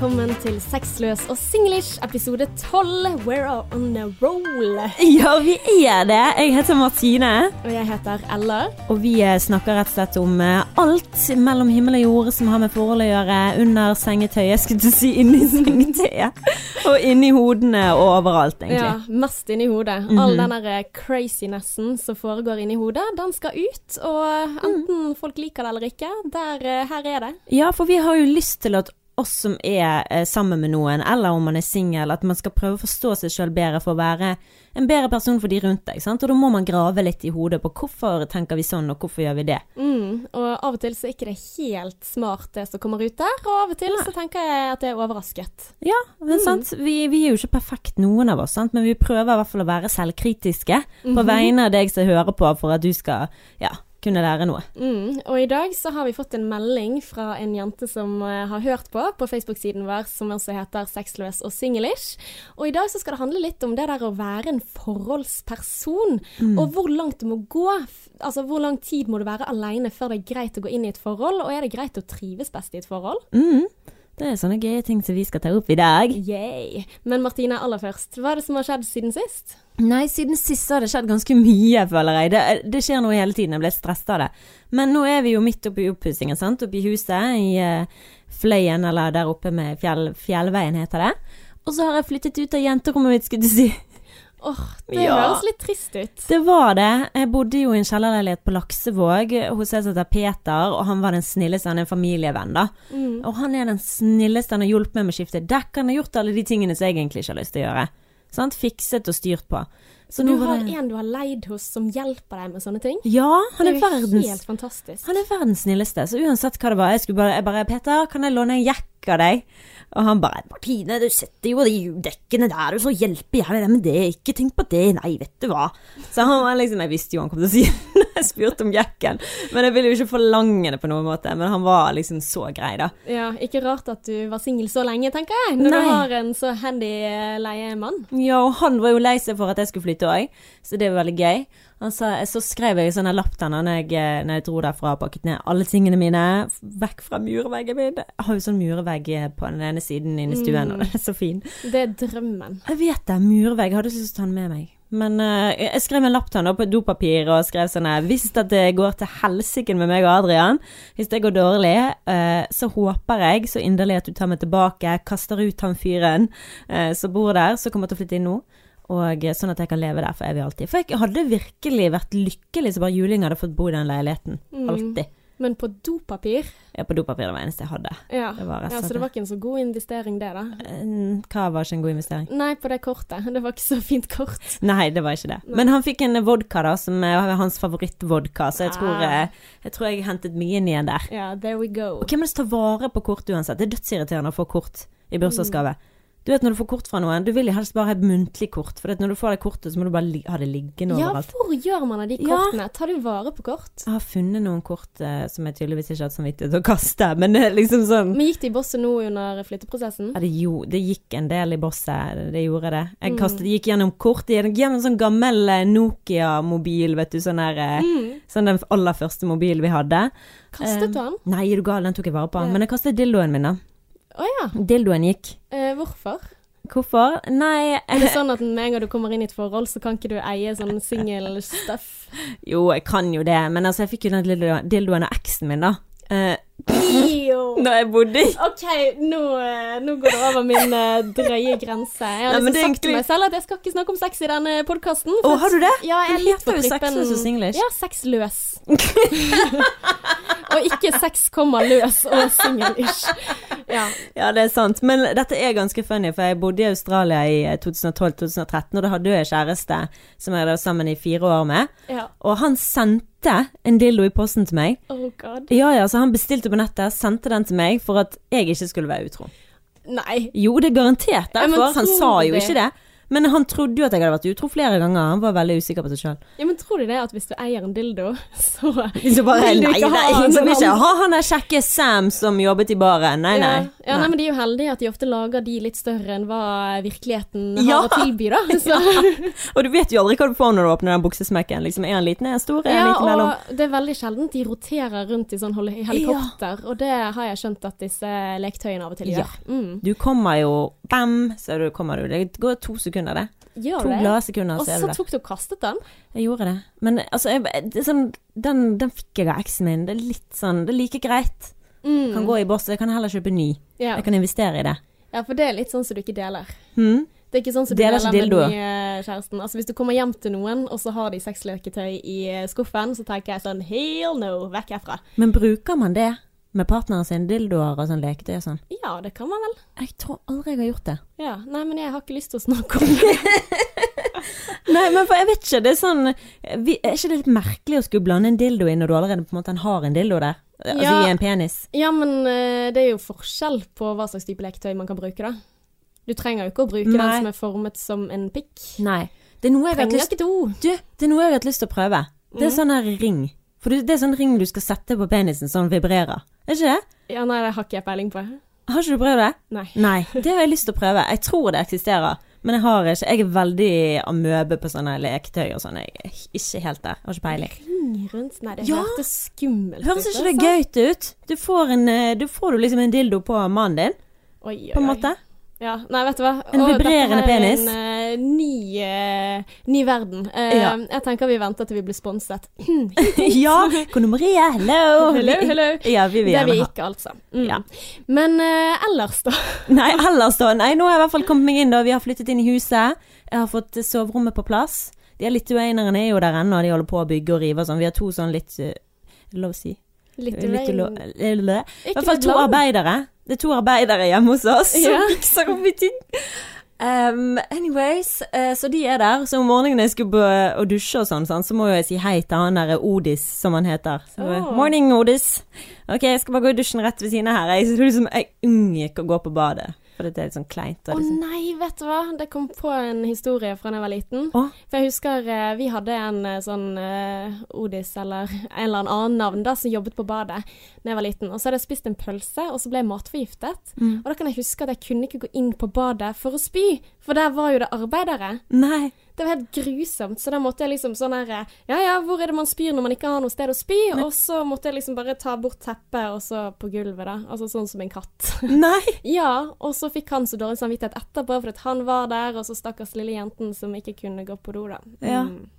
velkommen til Sexløs og singlish, episode 12. We're on a roll. Ja, vi er det. Jeg heter Martine. Og jeg heter Ella. Og vi eh, snakker rett og slett om eh, alt mellom himmel og jord som har med forhold å gjøre. Under sengetøyet, skulle du si. Inni sengetøyet. og inni hodene og overalt, egentlig. Ja, mest inni hodet. All den der eh, crazinessen som foregår inni hodet, den skal ut. Og enten folk liker det eller ikke, der, her er det. Ja, for vi har jo lyst til at oss som er eh, sammen med noen, eller om man er singel, at man skal prøve å forstå seg sjøl bedre for å være en bedre person for de rundt deg. sant? Og da må man grave litt i hodet på hvorfor tenker vi sånn, og hvorfor gjør vi det. Mm, og av og til så er ikke det helt smart det som kommer ut der, og av og til så tenker jeg at det er overrasket. Ja, men sant? Vi, vi er jo ikke perfekt noen av oss, sant? men vi prøver i hvert fall å være selvkritiske på vegne av deg som hører på, for at du skal ja, kunne lære noe. Mm, og i dag så har vi fått en melding fra en jente som eh, har hørt på på Facebook-siden vår, som også heter Sexløs og singlish. Og i dag så skal det handle litt om det der å være en forholdsperson, og hvor langt du må gå. Altså hvor lang tid må du være aleine før det er greit å gå inn i et forhold, og er det greit å trives best i et forhold? Mm. Det er sånne gøye ting som vi skal ta opp i dag. Yay. Men Martine, aller først, hva er det som har skjedd siden sist? Nei, siden sist har det skjedd ganske mye, føler jeg. Det, det skjer noe hele tiden, jeg ble stressa av det. Men nå er vi jo midt oppi oppussingen, sant. Oppi huset i uh, Fløyen, eller der oppe med fjell, Fjellveien, heter det. Og så har jeg flyttet ut av jenterommet mitt, skulle du si. Åh, det Ja. høres litt trist ut. Det var det. Jeg bodde jo i en kjellerleilighet på Laksevåg hos en som heter Peter, og han var den snilleste. Han er en familievenn, da. Mm. Og han er den snilleste. Han har hjulpet meg med å skifte dekk. Han har gjort alle de tingene som jeg egentlig ikke har lyst til å gjøre. Sant? Fikset og styrt på. Så Du har det en du har leid hos som hjelper deg med sånne ting? Ja, han er er verdens helt fantastisk. Han er verdens snilleste, så uansett hva det var, jeg skulle bare, jeg bare 'Peter, kan jeg låne en jakke av deg?' Og han bare 'Martine, du setter jo de dekkene der, du så hjelpe jeg med det, ikke tenk på det, nei, vet du hva'. Så han var liksom Jeg visste jo han kom til å si det jeg spurte om jakken, men jeg ville jo ikke forlange det på noen måte, men han var liksom så grei, da. Ja, ikke rart at du var singel så lenge, tenker jeg, når Nei. du har en så handy eh, leiemann. Ja, og han var jo lei seg for at jeg skulle flytte òg, så det var veldig gøy. Han sa, så skrev jeg sånne sånn lapp til når jeg, eh, når jeg dro derfra og pakket ned alle tingene mine vekk fra murveggen min. Jeg har jo sånn murvegg eh, på den ene siden inne i stuen, og den er så fin. Det er drømmen. Jeg vet det, murvegg. Jeg hadde ikke lyst til å ta den med meg. Men uh, jeg skrev en lapp til han på dopapir og skrev sånn Hvis at det går til helsike med meg og Adrian, hvis det går dårlig, uh, så håper jeg så inderlig at du tar meg tilbake, kaster ut han fyren uh, som bor der, som kommer til å flytte inn nå. Og eh, sånn at jeg kan leve der for evig og alltid. For jeg hadde virkelig vært lykkelig så bare juling hadde fått bo i den leiligheten. Mm. Men på dopapir Ja, på dopapir det var det eneste jeg hadde. Ja, Det var ja så det var ikke en så god investering, det, da. Eh, Hva var ikke en god investering? Nei, på det kortet. Det var ikke så fint kort. Nei, det var ikke det. Men han fikk en vodka, da, som er hans favorittvodka, så jeg tror, Ah. eh, jeg tror jeg hentet mye inn igjen der. Ja, there we go. Og hvem er det som tar vare på kort uansett? Det er dødsirriterende å få kort i bursdagsgave. Du vet når du får kort fra noen, du vil helst bare ha et muntlig kort, for når du får det kortet, så må du bare ha det liggende overalt. Ja, hvor gjør man av de Ja. kortene? Tar du vare på kort? Jeg har funnet noen kort eh, som jeg tydeligvis ikke har hatt samvittighet til å kaste, men er liksom sånn Men gikk det i bosset nå under flytteprosessen? ja, det, jo, det gikk en del i bosset, det gjorde det. Jeg Mm. kastet, gikk gjennom kort, gjennom en sånn gammel eh, Nokia-mobil, vet du, sånn der eh, Mm. Sånn den aller første mobilen vi hadde. Kastet du den? Nei, er du gal, den tok jeg vare på. Ja. Men jeg kastet dildoen min, da. Å ja. Dildoen gikk. Eh, hvorfor? Hvorfor? Nei Er det sånn at med en gang du kommer inn i et forhold, så kan ikke du eie sånn singel-stuff? Jo, jeg kan jo det, men altså, jeg fikk jo den dildoen, av eksen min, da. Eh. Da jeg bodde i OK, nå, eh, nå går det over min eh, drøye grense. Jeg har Nei, liksom sagt til meg selv at jeg skal ikke snakke om sex i denne podkasten. Å, har du det? Ja, jeg er litt på prippen. Sexløs og singlish. Ja, sexløs. og ikke sex kommer løs og singlish. Ja. Ja, det er sant. Men dette er ganske funny, for jeg bodde i Australia i eh, 2012-2013, og da hadde jeg kjæreste som jeg var sammen i fire år med. ja. Og han sendte en dildo i posten til meg. Oh god. Ja, ja, så han bestilte på nettet, sendte den til meg for at jeg ikke skulle være utro. Nei. Jo, det er garantert derfor. Han sa jo ikke det. Men han trodde jo at jeg hadde vært utro flere ganger. Han var veldig usikker på seg sjøl. Ja, men tror du det at hvis du eier en dildo, så Så bare Vil du nei, ikke nei, ha jeg sånn vil ikke ha han der kjekke Sam som jobbet i baren. Nei, nei. Ja, ja nei, men de er jo heldige at de ofte lager de litt større enn hva virkeligheten har å tilby, da. Så. Og du vet jo aldri hva du får når du åpner den buksesmekken. Liksom, er han liten, er han stor, er han Ja, midt mellom? og det er veldig sjelden de roterer rundt i sånn hel- helikopter, og det har jeg skjønt at disse leketøyene av og til Ja. gjør. Mm. Du kommer jo Bam, så du kommer du. Det går to sekunder, det. Gjør To det? glade sekunder, Og så er du der. tok du og kastet den? Jeg gjorde det. Men altså, jeg, det sånn, den, den fikk jeg av eksen min. Det er litt sånn Det er like greit. Mm. Kan gå i boss. Jeg kan heller kjøpe ny. Ja. Jeg kan investere i det. ja, for det er litt sånn som du ikke deler. Hmm? Det er ikke sånn som du Deler deler med den nye kjæresten. Altså Hvis du kommer hjem til noen, og så har de sexleketøy i eh, skuffen, så tenker jeg sånn hell no, vekk herfra. Men bruker man det med partneren sin? Dildoer og sånn leketøy og sånn? Ja, det kan man vel. Jeg tror aldri jeg har gjort det. Ja. Nei, men jeg har ikke lyst til å snakke om det. Nei, men for jeg vet ikke. Det er sånn vi, Er ikke det litt merkelig å skulle blande en dildo inn når du allerede på en måte har en dildo der? Altså Ja. i en penis? Ja, men eh, det er jo forskjell på hva slags type leketøy man kan bruke, da. Du trenger jo ikke å bruke Nei. den som er formet som en pikk. Nei. Det er noe jeg har hatt lyst til å prøve. Det er mm. sånn her ring. For det er sånn ring du skal sette på penisen, som vibrerer. Er ikke det? Ja, nei, det har ikke jeg peiling på. Har ikke du prøvd det? Nei. Nei. Det har jeg lyst til å prøve. Jeg tror det eksisterer. Men jeg har ikke Jeg er veldig amøbe på sånne leketøy og sånn. Jeg er ikke helt der. Har ikke peiling. Ring rundt? Nei, det Ja. hørtes skummelt Høres ut. ikke det altså. gøy ut? Du får, en, eh, du får du liksom en dildo på mannen din, Oi, oi, på en oi. måte. Ja, nei, vet du hva. En vibrerende er penis. En eh, ny, eh, ny verden. Eh, Ja. Jeg tenker vi venter til vi blir sponset. ja! Kone Marie, hello! Hello, hello. Ja, vi vil Det er vi ikke, altså. Mm. Ja. Men eh, ellers, da? Nei, ellers da. Nei, nå har jeg i hvert fall kommet meg inn da. Vi har flyttet inn i huset. Jeg har fått soverommet på plass. De er lituanerne er jo der ennå, de holder på å bygge og rive og sånn. Vi har to sånn litt uh, Lov å si? Eh, I hvert fall to arbeidere. Det er to arbeidere hjemme hos oss som fikser opp i ting. Um, anyways, uh, så de er der. Så om morgenen når jeg skulle på å dusje og sånn, sånn, så må jeg si hei til han der Odis, som han heter. Så, oh. Morning, Odis. Ok, jeg skal bare gå i dusjen rett ved siden av her. Jeg, liksom, jeg unngikk å gå på badet. For det er litt sånn kleint. Å liksom. nei, vet du hva. Det kom på en historie fra da jeg var liten. Åh? For jeg husker eh, vi hadde en eh, sånn uh, Odis eller en eller annen navn da, som jobbet på badet da jeg var liten. Og så hadde jeg spist en pølse, og så ble jeg matforgiftet. Mm. Og da kan jeg huske at jeg kunne ikke gå inn på badet for å spy, for der var jo det arbeidere. Nei. Det var helt grusomt, så da måtte jeg liksom sånn her Ja ja, hvor er det man spyr når man ikke har noe sted å spy? Og så måtte jeg liksom bare ta bort teppet, og så på gulvet, da. Altså sånn som en katt. Nei. ja, og så fikk han så dårlig samvittighet etterpå, for at han var der, og så stakkars lille jenten som ikke kunne gå på do, da. Ja. Mm.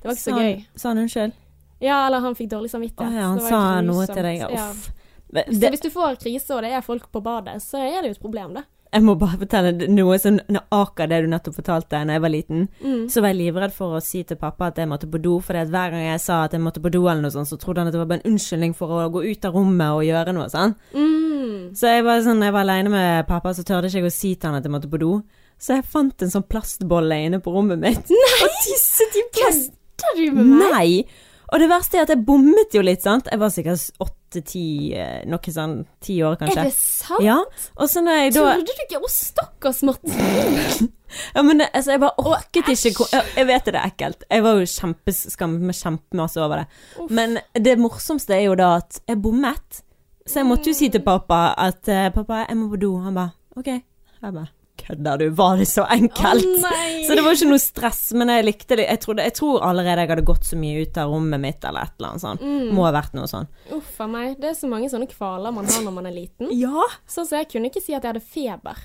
Det var ikke så så gøy. Sa han unnskyld? Ja, eller han fikk dårlig Å samvittighet. ja, han sa grusomt. noe til deg. Ja. Uff. Men Så hvis du får krise, og det er folk på badet, så er det jo et problem, da. Jeg må bare fortelle noe som aker det du nettopp fortalte da jeg var liten. Mm. Så var jeg livredd for å si til pappa at jeg måtte på do, for hver gang jeg sa at jeg måtte på do, eller noe sånt, så trodde han at det var bare en unnskyldning for å gå ut av rommet og gjøre noe sånn. Mm. Så jeg var sånn, jeg var alene med pappa, så tørde ikke jeg å si til han at jeg måtte på do. Så jeg fant en sånn plastbolle inne på rommet mitt. Nei! Og tisset i plast. Kødder du med meg? Nei! Og det verste er at jeg bommet jo litt, sant. Jeg var sikkert åtte-ti, eh, noe sånn ti år kanskje. Er det sant? Ja. Og så når jeg da Trodde du ikke Å, stakkars Martin. Ja, men altså, jeg bare orket Åh, ikke Jeg vet det er ekkelt. Jeg var jo kjempeskammet meg kjempemasse over det. Uff. Men det morsomste er jo da at jeg bommet. Så jeg måtte jo si til pappa at eh, pappa, jeg må på do. Han bare OK. Jeg bare Kødder du? Var det så enkelt? Oh. Så det var ikke noe stress, men jeg likte det. Jeg, trodde, jeg tror allerede jeg hadde gått så mye ut av rommet mitt eller et eller annet sånt. Mm. Må ha vært noe sånn. Uff a meg. Det er så mange sånne kvaler man har når man er liten. Ja? Sånn som jeg kunne ikke si at jeg hadde feber.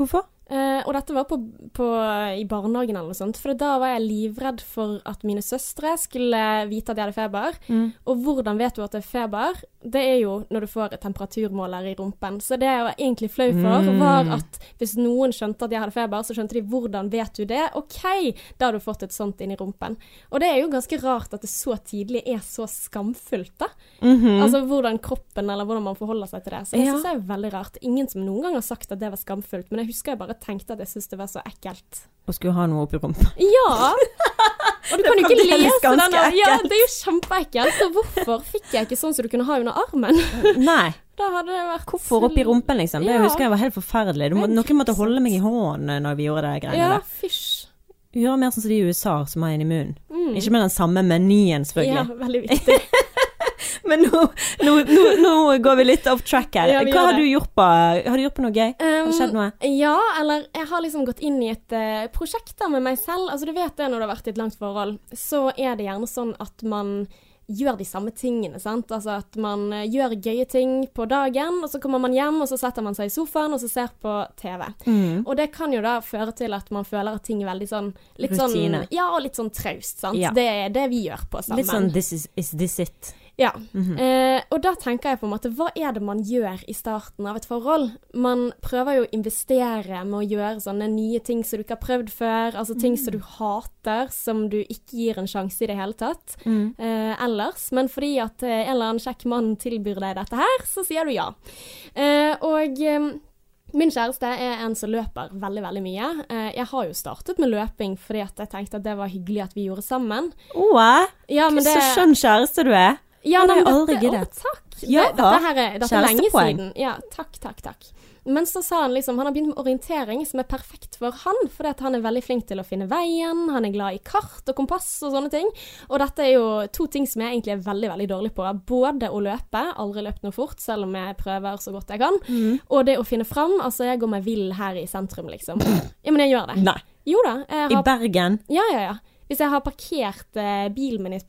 Hvorfor? Eh, og dette var på, på, i barnehagen eller noe sånt, for da var jeg livredd for at mine søstre skulle vite at jeg hadde feber. Mm. Og hvordan vet du at det er feber? Det er jo når du får et temperaturmåler i rumpen. Så det jeg var egentlig flau for, Mm. var at hvis noen skjønte at jeg hadde feber, så skjønte de hvordan vet du det? OK, da har du fått et sånt inn i rumpen. Og det er jo ganske rart at det så tidlig er så skamfullt, da. Mhm. Altså hvordan kroppen, eller hvordan man forholder seg til det. Så det Ja. synes jeg er veldig rart. Ingen som noen gang har sagt at det var skamfullt, men jeg husker jeg bare tenkte at jeg syntes det var så ekkelt. Og skulle ha noe oppi rumpa. Ja! Og du kan jo ikke lese den. Ja, det er jo kjempeekkelt. Så hvorfor fikk jeg ikke sånn som du kunne ha under armen? Nei. Da hadde det vært Hvorfor opp i rumpen, liksom? Det Ja. husker jeg var helt forferdelig. Du må, noen måtte holde meg i hånden når vi gjorde det greiene Ja, der. fysj. Gjøre mer sånn som de i USA som har en i munnen. Mm. Ikke med den samme menyen, selvfølgelig. Ja, veldig viktig. Men nå, nå, nå, nå går vi litt off track her. Ja, Hva har du gjort på Har du gjort på noe gøy? Har det skjedd noe? Um, Ja, eller jeg har liksom gått inn i et uh, prosjekt da med meg selv. Altså du vet det når du har vært i et langt forhold, så er det gjerne sånn at man gjør de samme tingene, sant. Altså at man eh, gjør gøye ting på dagen, og så kommer man hjem, og så setter man seg i sofaen og så ser på TV. Mm. Og det kan jo da føre til at man føler at ting er veldig sånn litt Rutine. Sånn, ja, og litt sånn traust, sant. Ja. Det er det vi gjør på sammen. Litt sånn this is, is this it? Ja. Mhm. eh, og da tenker jeg på en måte, hva er det man gjør i starten av et forhold? Man prøver jo å investere med å gjøre sånne nye ting som du ikke har prøvd før, altså ting som du hater, som du ikke gir en sjanse i det hele tatt Mm. eh, ellers. Men fordi at eh, en eller annen kjekk mann tilbyr deg dette her, så sier du ja. Eh, og eh, Min kjæreste er en som løper veldig veldig mye. Eh, jeg har jo startet med løping fordi at jeg tenkte at det var hyggelig at vi gjorde sammen. Åh, Ja, men så skjønn kjæreste du er. Ja, Det har jeg men aldri giddet. Å, takk. Ja, det, dette her er, dette er lenge siden. Ja, takk, takk, takk. Men så sa han liksom Han har begynt med orientering, som er perfekt for han. Fordi han er veldig flink til å finne veien, han er glad i kart og kompass og sånne ting. Og dette er jo to ting som jeg egentlig er veldig, veldig dårlig på. Både å løpe, aldri løpt noe fort, selv om jeg prøver så godt jeg kan. Mm. Og det å finne fram. Altså, jeg går meg vill her i sentrum, liksom. Ja, men jeg gjør det. Nei. Jo da. Jeg I Bergen. ja, ja, ja. Hvis jeg har parkert eh, bilen min i et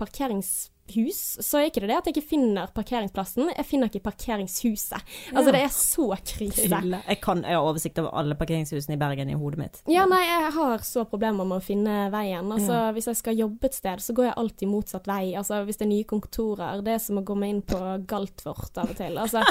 parkeringshus, så er ikke det det at jeg ikke finner parkeringsplassen, jeg finner ikke parkeringshuset. Altså, Ja. det er så krise. Jeg, kan, jeg har oversikt over alle parkeringshusene i Bergen i hodet mitt. Ja, nei, jeg har så problemer med å finne veien. Altså, Ja. Hvis jeg skal jobbe et sted, så går jeg alltid motsatt vei. Altså, Hvis det er nye kontorer, det er som å gå meg inn på Galtvort av og til. Altså,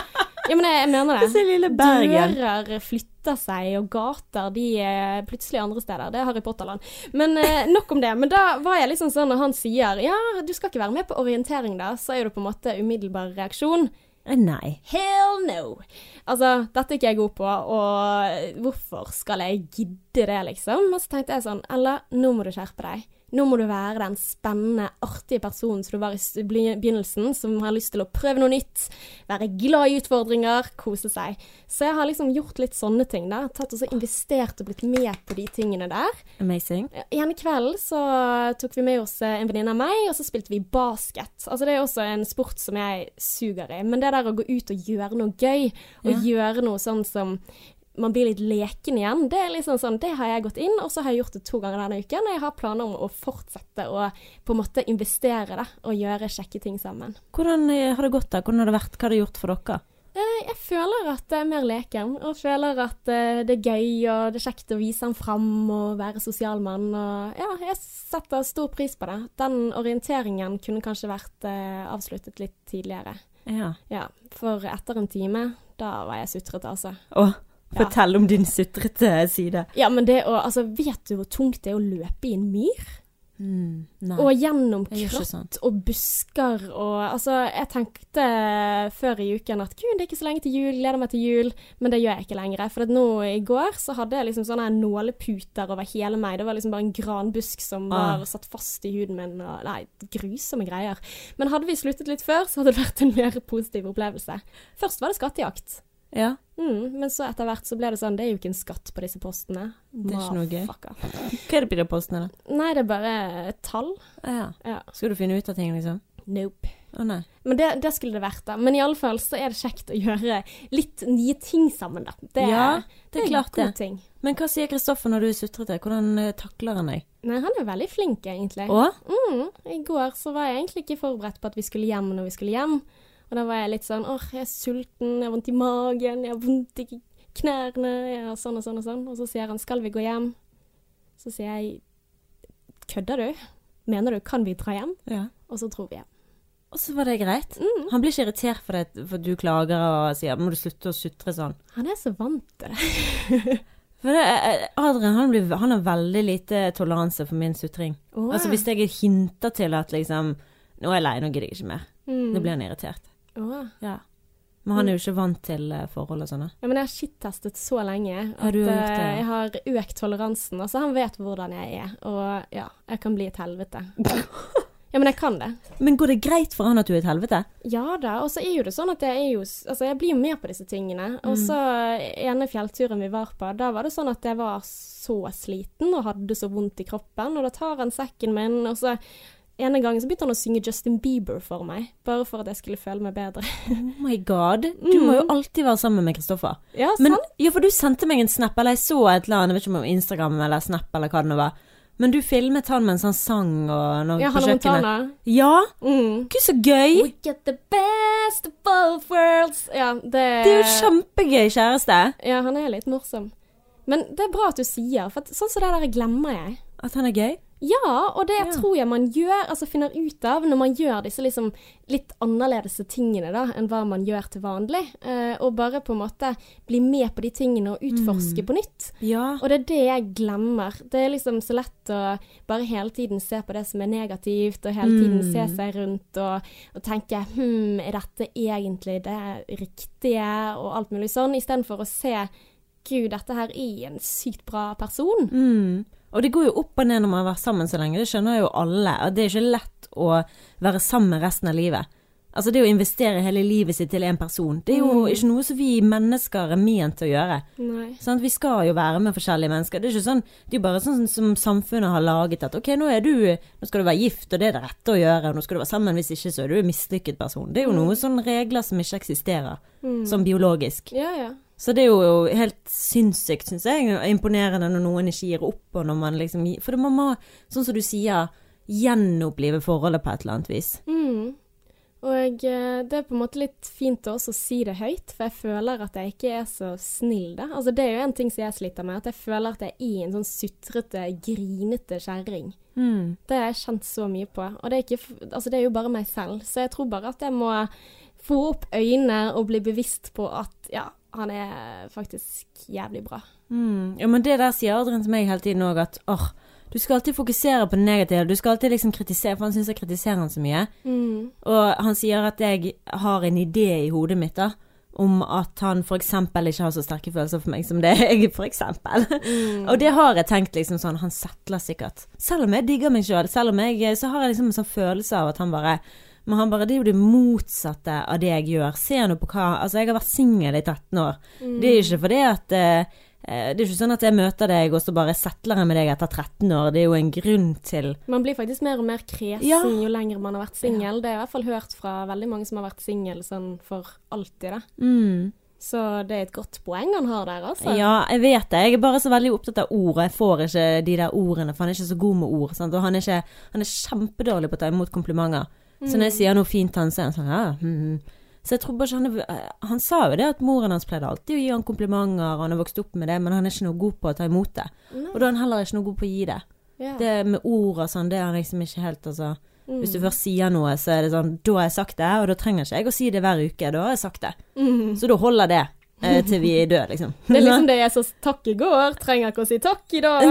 ja, men jeg, jeg mener det. Se lille Bergen. Dører flytter seg, og gater de er plutselig andre steder. Det er Harry Potter-land. Men eh, nok om det. Men da var jeg liksom sånn når han sier ja, du skal ikke være med på orientering da, så er det på en måte umiddelbar reaksjon. Eh, Nei. Hell no! Altså, dette er ikke jeg god på, og hvorfor skal jeg gidde det, liksom? Og så tenkte jeg sånn, Ella, nå må du skjerpe deg. Nå må du være den spennende, artige personen som du var i begynnelsen, som har lyst til å prøve noe nytt, være glad i utfordringer, kose seg. Så jeg har liksom gjort litt sånne ting, da. Tatt og så investert og blitt med på de tingene der. Amazing. En kveld så tok vi med oss eh, en venninne av meg, og så spilte vi basket. Altså det er også en sport som jeg suger i. Men det der å gå ut og gjøre noe gøy, og gjøre noe sånn som man blir litt leken igjen, det er liksom sånn, det har jeg gått inn, og så har jeg gjort det to ganger denne uken, og jeg har planer om å fortsette å på en måte investere det, og gjøre kjekke ting sammen. Hvordan eh, har det gått da? Hvordan har det vært? Hva har det gjort for dere? Eh, Jeg føler at det er mer leken, og føler at eh, det er gøy, og det er kjekt å vise han fram og være sosial mann. Og ja, jeg setter stor pris på det. Den orienteringen kunne kanskje vært avsluttet litt tidligere. Ja. Ja, for etter en time, da var jeg sutrete, altså. Å, fortell om din sutrete side. Ja, men det å Altså, vet du hvor tungt det er å løpe i en myr? Mm. Og gjennom kratt og busker og Altså, jeg tenkte før i uken at gud, det er ikke så lenge til jul, gleder meg til jul, men det gjør jeg ikke lenger. For nå i går så hadde jeg liksom sånne nåleputer over hele meg. Det var liksom bare en granbusk som Ah. var satt fast i huden min. Og, nei, grusomme greier. Men hadde vi sluttet litt før, så hadde det vært en mer positiv opplevelse. Først var det skattejakt. Ja. Mm, men så etter hvert så ble det sånn, det er jo ikke en skatt på disse postene. Det er ikke noe gøy. Hva er det på de postene, da? Nei, det er bare tall. Ja. Ja. Skal du finne ut av ting, liksom? Nope. Å nei. Men det, det skulle det vært, da. Men iallfall så er det kjekt å gjøre litt nye ting sammen, da. Det, Ja, det er klart det. ting. Men hva sier Kristoffer når du er sutrete? Hvordan eh, takler han deg? Nei, han er veldig flink, egentlig. Å? Mm, I går så var jeg egentlig ikke forberedt på at vi skulle hjem når vi skulle hjem. Og da var jeg litt sånn åh, jeg er sulten, jeg har vondt i magen, jeg har vondt i knærne, jeg har sånn og sånn og sånn. Og så sier han skal vi gå hjem? Så sier jeg kødder du? Mener du kan vi dra hjem? Ja. Og så dro vi hjem. Og så var det greit? Mm. Han blir ikke irritert for, det, for du klager og sier 'må du slutte å sutre sånn'? Han er så vant til det. For det, eh, Adrian han, blir, han har veldig lite toleranse for min sutring. Åh. Altså Hvis jeg hinter til at liksom 'nå er jeg lei, nå gidder jeg ikke mer', Mm. da blir han irritert. Åh. Ja. Men han er jo ikke vant til eh, forhold og sånne. Ja, men jeg har shit-testet så lenge Har at det, eh, jeg har økt toleransen. Altså, han vet hvordan jeg er, og ja, jeg kan bli et helvete. Ja, men jeg kan det. Men går det greit for han at du er et helvete? Ja da, og så er jo det sånn at jeg er jo Altså, jeg blir jo med på disse tingene. Og så ene fjellturen vi var på, da var det sånn at jeg var så sliten og hadde så vondt i kroppen, og da tar han sekken min, og så ene gangen så begynte han å synge Justin Bieber for meg, bare for at jeg skulle føle meg bedre. Oh my god. Du må jo alltid være sammen med Kristoffer. Ja, Men, sant? ja, for du sendte meg en snap, eller jeg så et eller annet, jeg vet ikke om Instagram eller Snap eller hva det nå var. Men du filmet han mens han sang og noe Ja, på kjøkkenet. Ja, Mm. gud så gøy! We get the best of both worlds. Ja, det Det er jo kjempegøy kjæreste. Ja, han er litt morsom. Men det er bra at du sier, for at, sånn som det der glemmer jeg. At han er gøy? Ja, og det Ja. tror jeg man gjør, altså finner ut av når man gjør disse liksom litt annerledes tingene da, enn hva man gjør til vanlig. Eh, og bare på en måte bli med på de tingene og utforske på nytt. Ja. Og det er det jeg glemmer. Det er liksom så lett å bare hele tiden se på det som er negativt, og hele tiden Mm. se seg rundt og, og tenke hm, er dette egentlig det riktige, og alt mulig sånn, istedenfor å se Gud, dette her er en sykt bra person. Mm. Og det går jo opp og ned når man har vært sammen så lenge, det skjønner jo alle. Og det er ikke lett å være sammen resten av livet. Altså det å investere hele livet sitt til én person, det er jo ikke noe som vi mennesker er ment til å gjøre. Sant? Vi skal jo være med forskjellige mennesker. Det er sånn, det jo bare sånn som samfunnet har laget at ok, nå du, nå skal du være gift, og det er det rette å gjøre, og nå skal du være sammen, hvis ikke så er du en mislykket person. Det er jo noen sånne regler som ikke eksisterer, sånn biologisk. Ja, ja. Så det er jo helt sinnssykt, syns jeg, imponerende når noen ikke gir opp, og når man liksom For man må, sånn som du sier, gjenopplive forholdet på et eller annet vis. Mm. Og eh, det er på en måte litt fint å også si det høyt, for jeg føler at jeg ikke er så snill da. Altså det er jo en ting som jeg sliter med, at jeg føler at jeg er en sånn sutrete, grinete kjerring. Mm. Det har jeg kjent så mye på. Og det er, ikke, altså det er jo bare meg selv. Så jeg tror bare at jeg må få opp øynene og bli bevisst på at ja, han er faktisk jævlig bra. Mm. Ja, men det der sier Adrian til meg hele tiden òg, at åh, du skal alltid fokusere på det negative. Du skal alltid liksom kritisere, for han syns jeg kritiserer han så mye. Mm. Og han sier at jeg har en idé i hodet mitt, da. Om at han eksempel ikke har så sterke følelser for meg som det jeg, for eksempel. Og det har jeg tenkt liksom sånn, han settler sikkert. Selv om jeg digger meg sjøl, selv om jeg Så har jeg liksom en sånn følelse av at han bare men han bare, det er jo det motsatte av det jeg gjør. Se nå på hva Altså, jeg har vært singel i 13 år. Det er jo ikke fordi at eh, eh, Det er jo ikke sånn at jeg møter deg, og så bare settler jeg med deg etter 13 år. Det er jo en grunn til Man blir faktisk mer og mer kresen Ja. jo lenger man har vært singel. Det har jeg i hvert fall hørt fra veldig mange som har vært singel sånn for alltid, da. mm. Så det er et godt poeng han har der, altså. Ja, jeg vet det. Jeg er bare så veldig opptatt av ord. og Jeg får ikke de der ordene, for han er ikke så god med ord. Sant? Og han er, ikke, han er kjempedårlig på å ta imot komplimenter. Så når jeg sier noe fint til han, så er han sånn ja, mm. Så jeg tror bare ikke han eh, Han sa jo det at moren hans pleide alltid å gi han komplimenter, og han har vokst opp med det, men han er ikke noe god på å ta imot det. Og da er han heller ikke noe god på å gi det. Ja. Det med ord og sånn, det er han liksom ikke helt, altså. Mm. Hvis du først sier noe, så er det sånn Da har jeg sagt det, og da trenger ikke jeg å si det hver uke. Da har jeg sagt det. Så da holder det til vi dør, liksom. Det er liksom det jeg sa takk i går, trenger ikke å si takk i dag.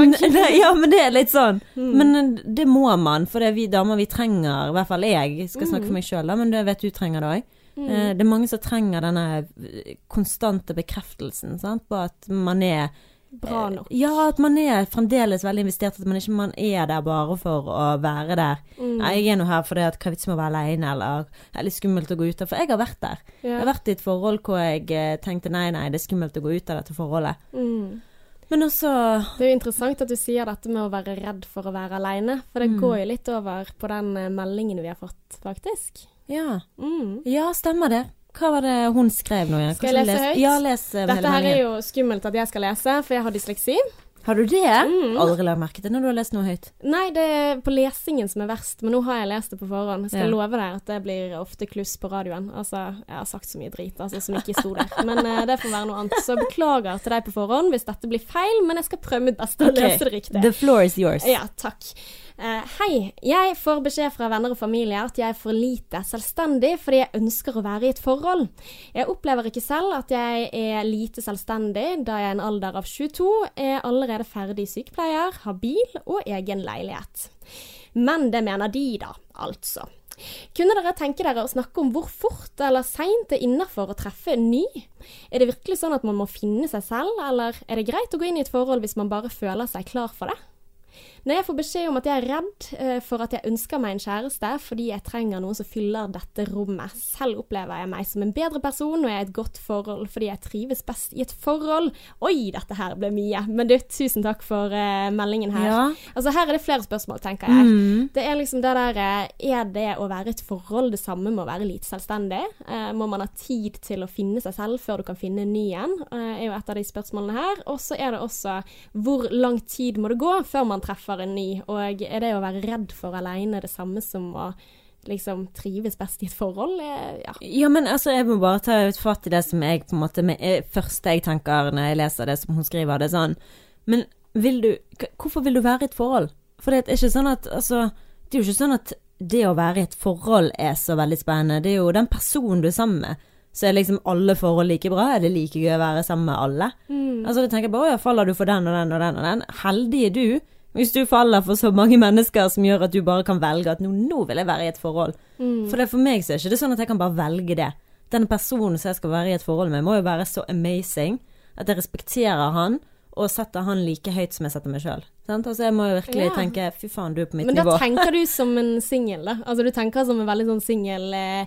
Ja, men det er litt sånn. Mm. Men eh, det må man, for det er vi damer vi trenger, i hvert fall jeg skal snakke for meg sjøl, men det vet du trenger det òg. Mm. Det er mange som trenger denne eh, konstante bekreftelsen sant? på at man er Bra nok. Ja, at man er fremdeles veldig investert, at man ikke man er der bare for å være der. Mm. Nei, jeg er nå her fordi at hva er vitsen med å være aleine, eller det er litt skummelt å gå ut av For jeg har vært der. Jeg har vært i et forhold hvor jeg eh, tenkte nei, nei, det er skummelt å gå ut av dette forholdet. Mm. Men også Det er jo interessant at du sier dette med å være redd for å være aleine, for det Mm. går jo litt over på den eh, meldingen vi har fått, faktisk. Ja. Mm. Ja, stemmer det. Hva var det hun skrev nå igjen? Skal jeg lese høyt? Ja, les eh, Dette her er jo skummelt at jeg skal lese, for jeg har dysleksi. Har du det? Mm. Aldri lagt merke til når du har lest noe høyt. Nei, det er på lesingen som er verst, men nå har jeg lest det på forhånd. Jeg skal Ja. love deg at det blir ofte kluss på radioen. Altså, jeg har sagt så mye drit altså, som ikke sto der. Men uh, det får være noe annet. Så beklager til deg på forhånd hvis dette blir feil, men jeg skal prøve mitt beste å Ok. lese det riktig. The floor is yours. Ja, takk. Eh, hei. Jeg får beskjed fra venner og familie at jeg er for lite selvstendig fordi jeg ønsker å være i et forhold. Jeg opplever ikke selv at jeg er lite selvstendig, da jeg i en alder av 22 er allerede ferdig sykepleier, har bil og egen leilighet. Men det mener de, da, altså. Kunne dere tenke dere å snakke om hvor fort eller seint det er innafor å treffe en ny? Er det virkelig sånn at man må finne seg selv, eller er det greit å gå inn i et forhold hvis man bare føler seg klar for det? Når jeg får beskjed om at jeg er redd eh, for at jeg ønsker meg en kjæreste fordi jeg trenger noen som fyller dette rommet. Selv opplever jeg meg som en bedre person og jeg er i et godt forhold fordi jeg trives best i et forhold. Oi, dette her ble mye. Men du, tusen takk for uh, meldingen her. Ja. Altså, her er det flere spørsmål, tenker jeg. Mm. Det er liksom det der eh, Er det å være et forhold det samme med å være lite selvstendig? Uh, må man ha tid til å finne seg selv før du kan finne en ny en? Uh, er jo et av de spørsmålene her. Og så er det også hvor lang tid må det gå før man treffer en ny? Og er det å være redd for aleine det samme som å liksom trives best i et forhold? Ja. Ja, men altså, jeg må bare ta ut fatt i det som jeg på en måte med, eh, første jeg tenker når jeg leser det som hun skriver. Det er sånn Men vil du Hvorfor vil du være i et forhold? For det er ikke sånn at Altså, det er jo ikke sånn at det å være i et forhold er så veldig spennende. Det er jo den personen du er sammen med. Så er liksom alle forhold like bra? Er det like gøy å være sammen med alle? Altså, du tenker bare å ja, faller du for den og den og den og den? Heldig er du. Hvis du faller for så mange mennesker som gjør at du bare kan velge at nå, nå vil jeg være i et forhold. For det for meg så er ikke det sånn at jeg kan bare velge det. Den personen som jeg skal være i et forhold med, må jo være så amazing at jeg respekterer han og setter han like høyt som jeg setter meg sjøl. Altså, jeg må jo virkelig Ja. tenke fy faen, du er på mitt Men da nivå. tenker du som en singel, da. Altså du tenker som en veldig sånn singel eh,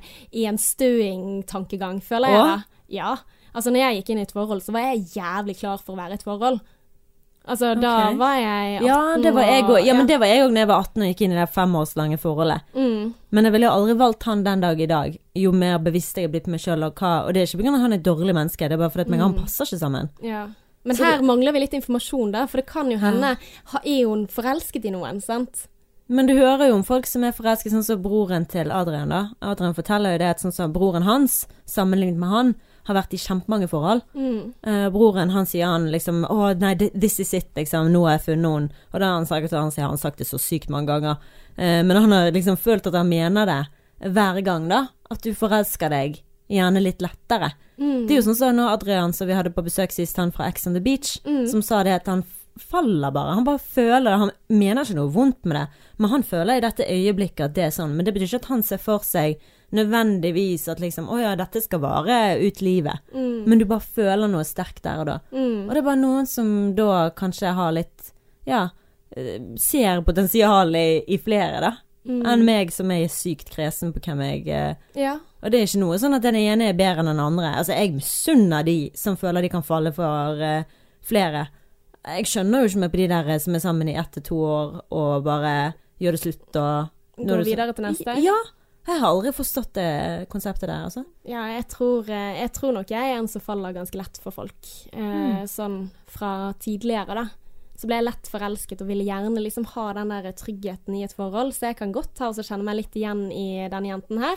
enstøing-tankegang, føler jeg. Da. Ja. Altså når jeg gikk inn i et forhold, så var jeg jævlig klar for å være i et forhold. Altså da Ok. var jeg 18 Ja, det var jeg og, Ja, men det var jeg òg da jeg var 18 og gikk inn i det femårslange forholdet. Mm. Men jeg ville jo aldri valgt han den dag i dag, jo mer bevisst jeg er blitt på meg sjøl. Og, hva- og det er ikke pga. han er et dårlig menneske, det er bare fordi at Mm. han passer ikke sammen. Ja. Men Så her det- mangler vi litt informasjon, da. For det kan jo hende ha, Er hun forelsket i noen, sant? Men du hører jo om folk som er forelsket, sånn som broren til Adrian, da. Adrian forteller jo det at sånn som broren hans, sammenlignet med han, har vært i kjempemange forhold. Mm. Eh, broren han sier han liksom Å, nei, this is it, liksom. Nå har jeg funnet noen. Og da har han sagt, han sier han sagt det så sykt mange ganger. Eh, men han har liksom følt at han mener det hver gang, da. At du forelsker deg gjerne litt lettere. Mm. Det er jo sånn som nå Adrian som vi hadde på besøk sist, han fra Ex on the Beach, Mm. som sa det at han faller bare. Han bare føler det. Han mener ikke noe vondt med det, men han føler i dette øyeblikket at det er sånn. Men det betyr ikke at han ser for seg nødvendigvis at liksom Å ja, dette skal vare ut livet. Mm. Men du bare føler noe sterkt der og da. Mm. Og det er bare noen som da kanskje har litt Ja, eh, ser potensial i, i flere, da. Mm. Enn meg som er sykt kresen på hvem jeg eh, Ja. og det er ikke noe sånn at den ene er bedre enn den andre. Altså, jeg misunner de som føler de kan falle for uh, flere. Jeg skjønner jo ikke meg på de der som er sammen i ett til to år og bare gjør det slutt og Nå er Gå videre til neste? Ja. Jeg har aldri forstått det konseptet der, altså. Ja, jeg tror, eh, jeg tror nok jeg er en som faller ganske lett for folk. Eh, Mm. Sånn fra tidligere, da. Så ble jeg lett forelsket og ville gjerne liksom ha den der tryggheten i et forhold. Så jeg kan godt ta og kjenne meg litt igjen i denne jenten her.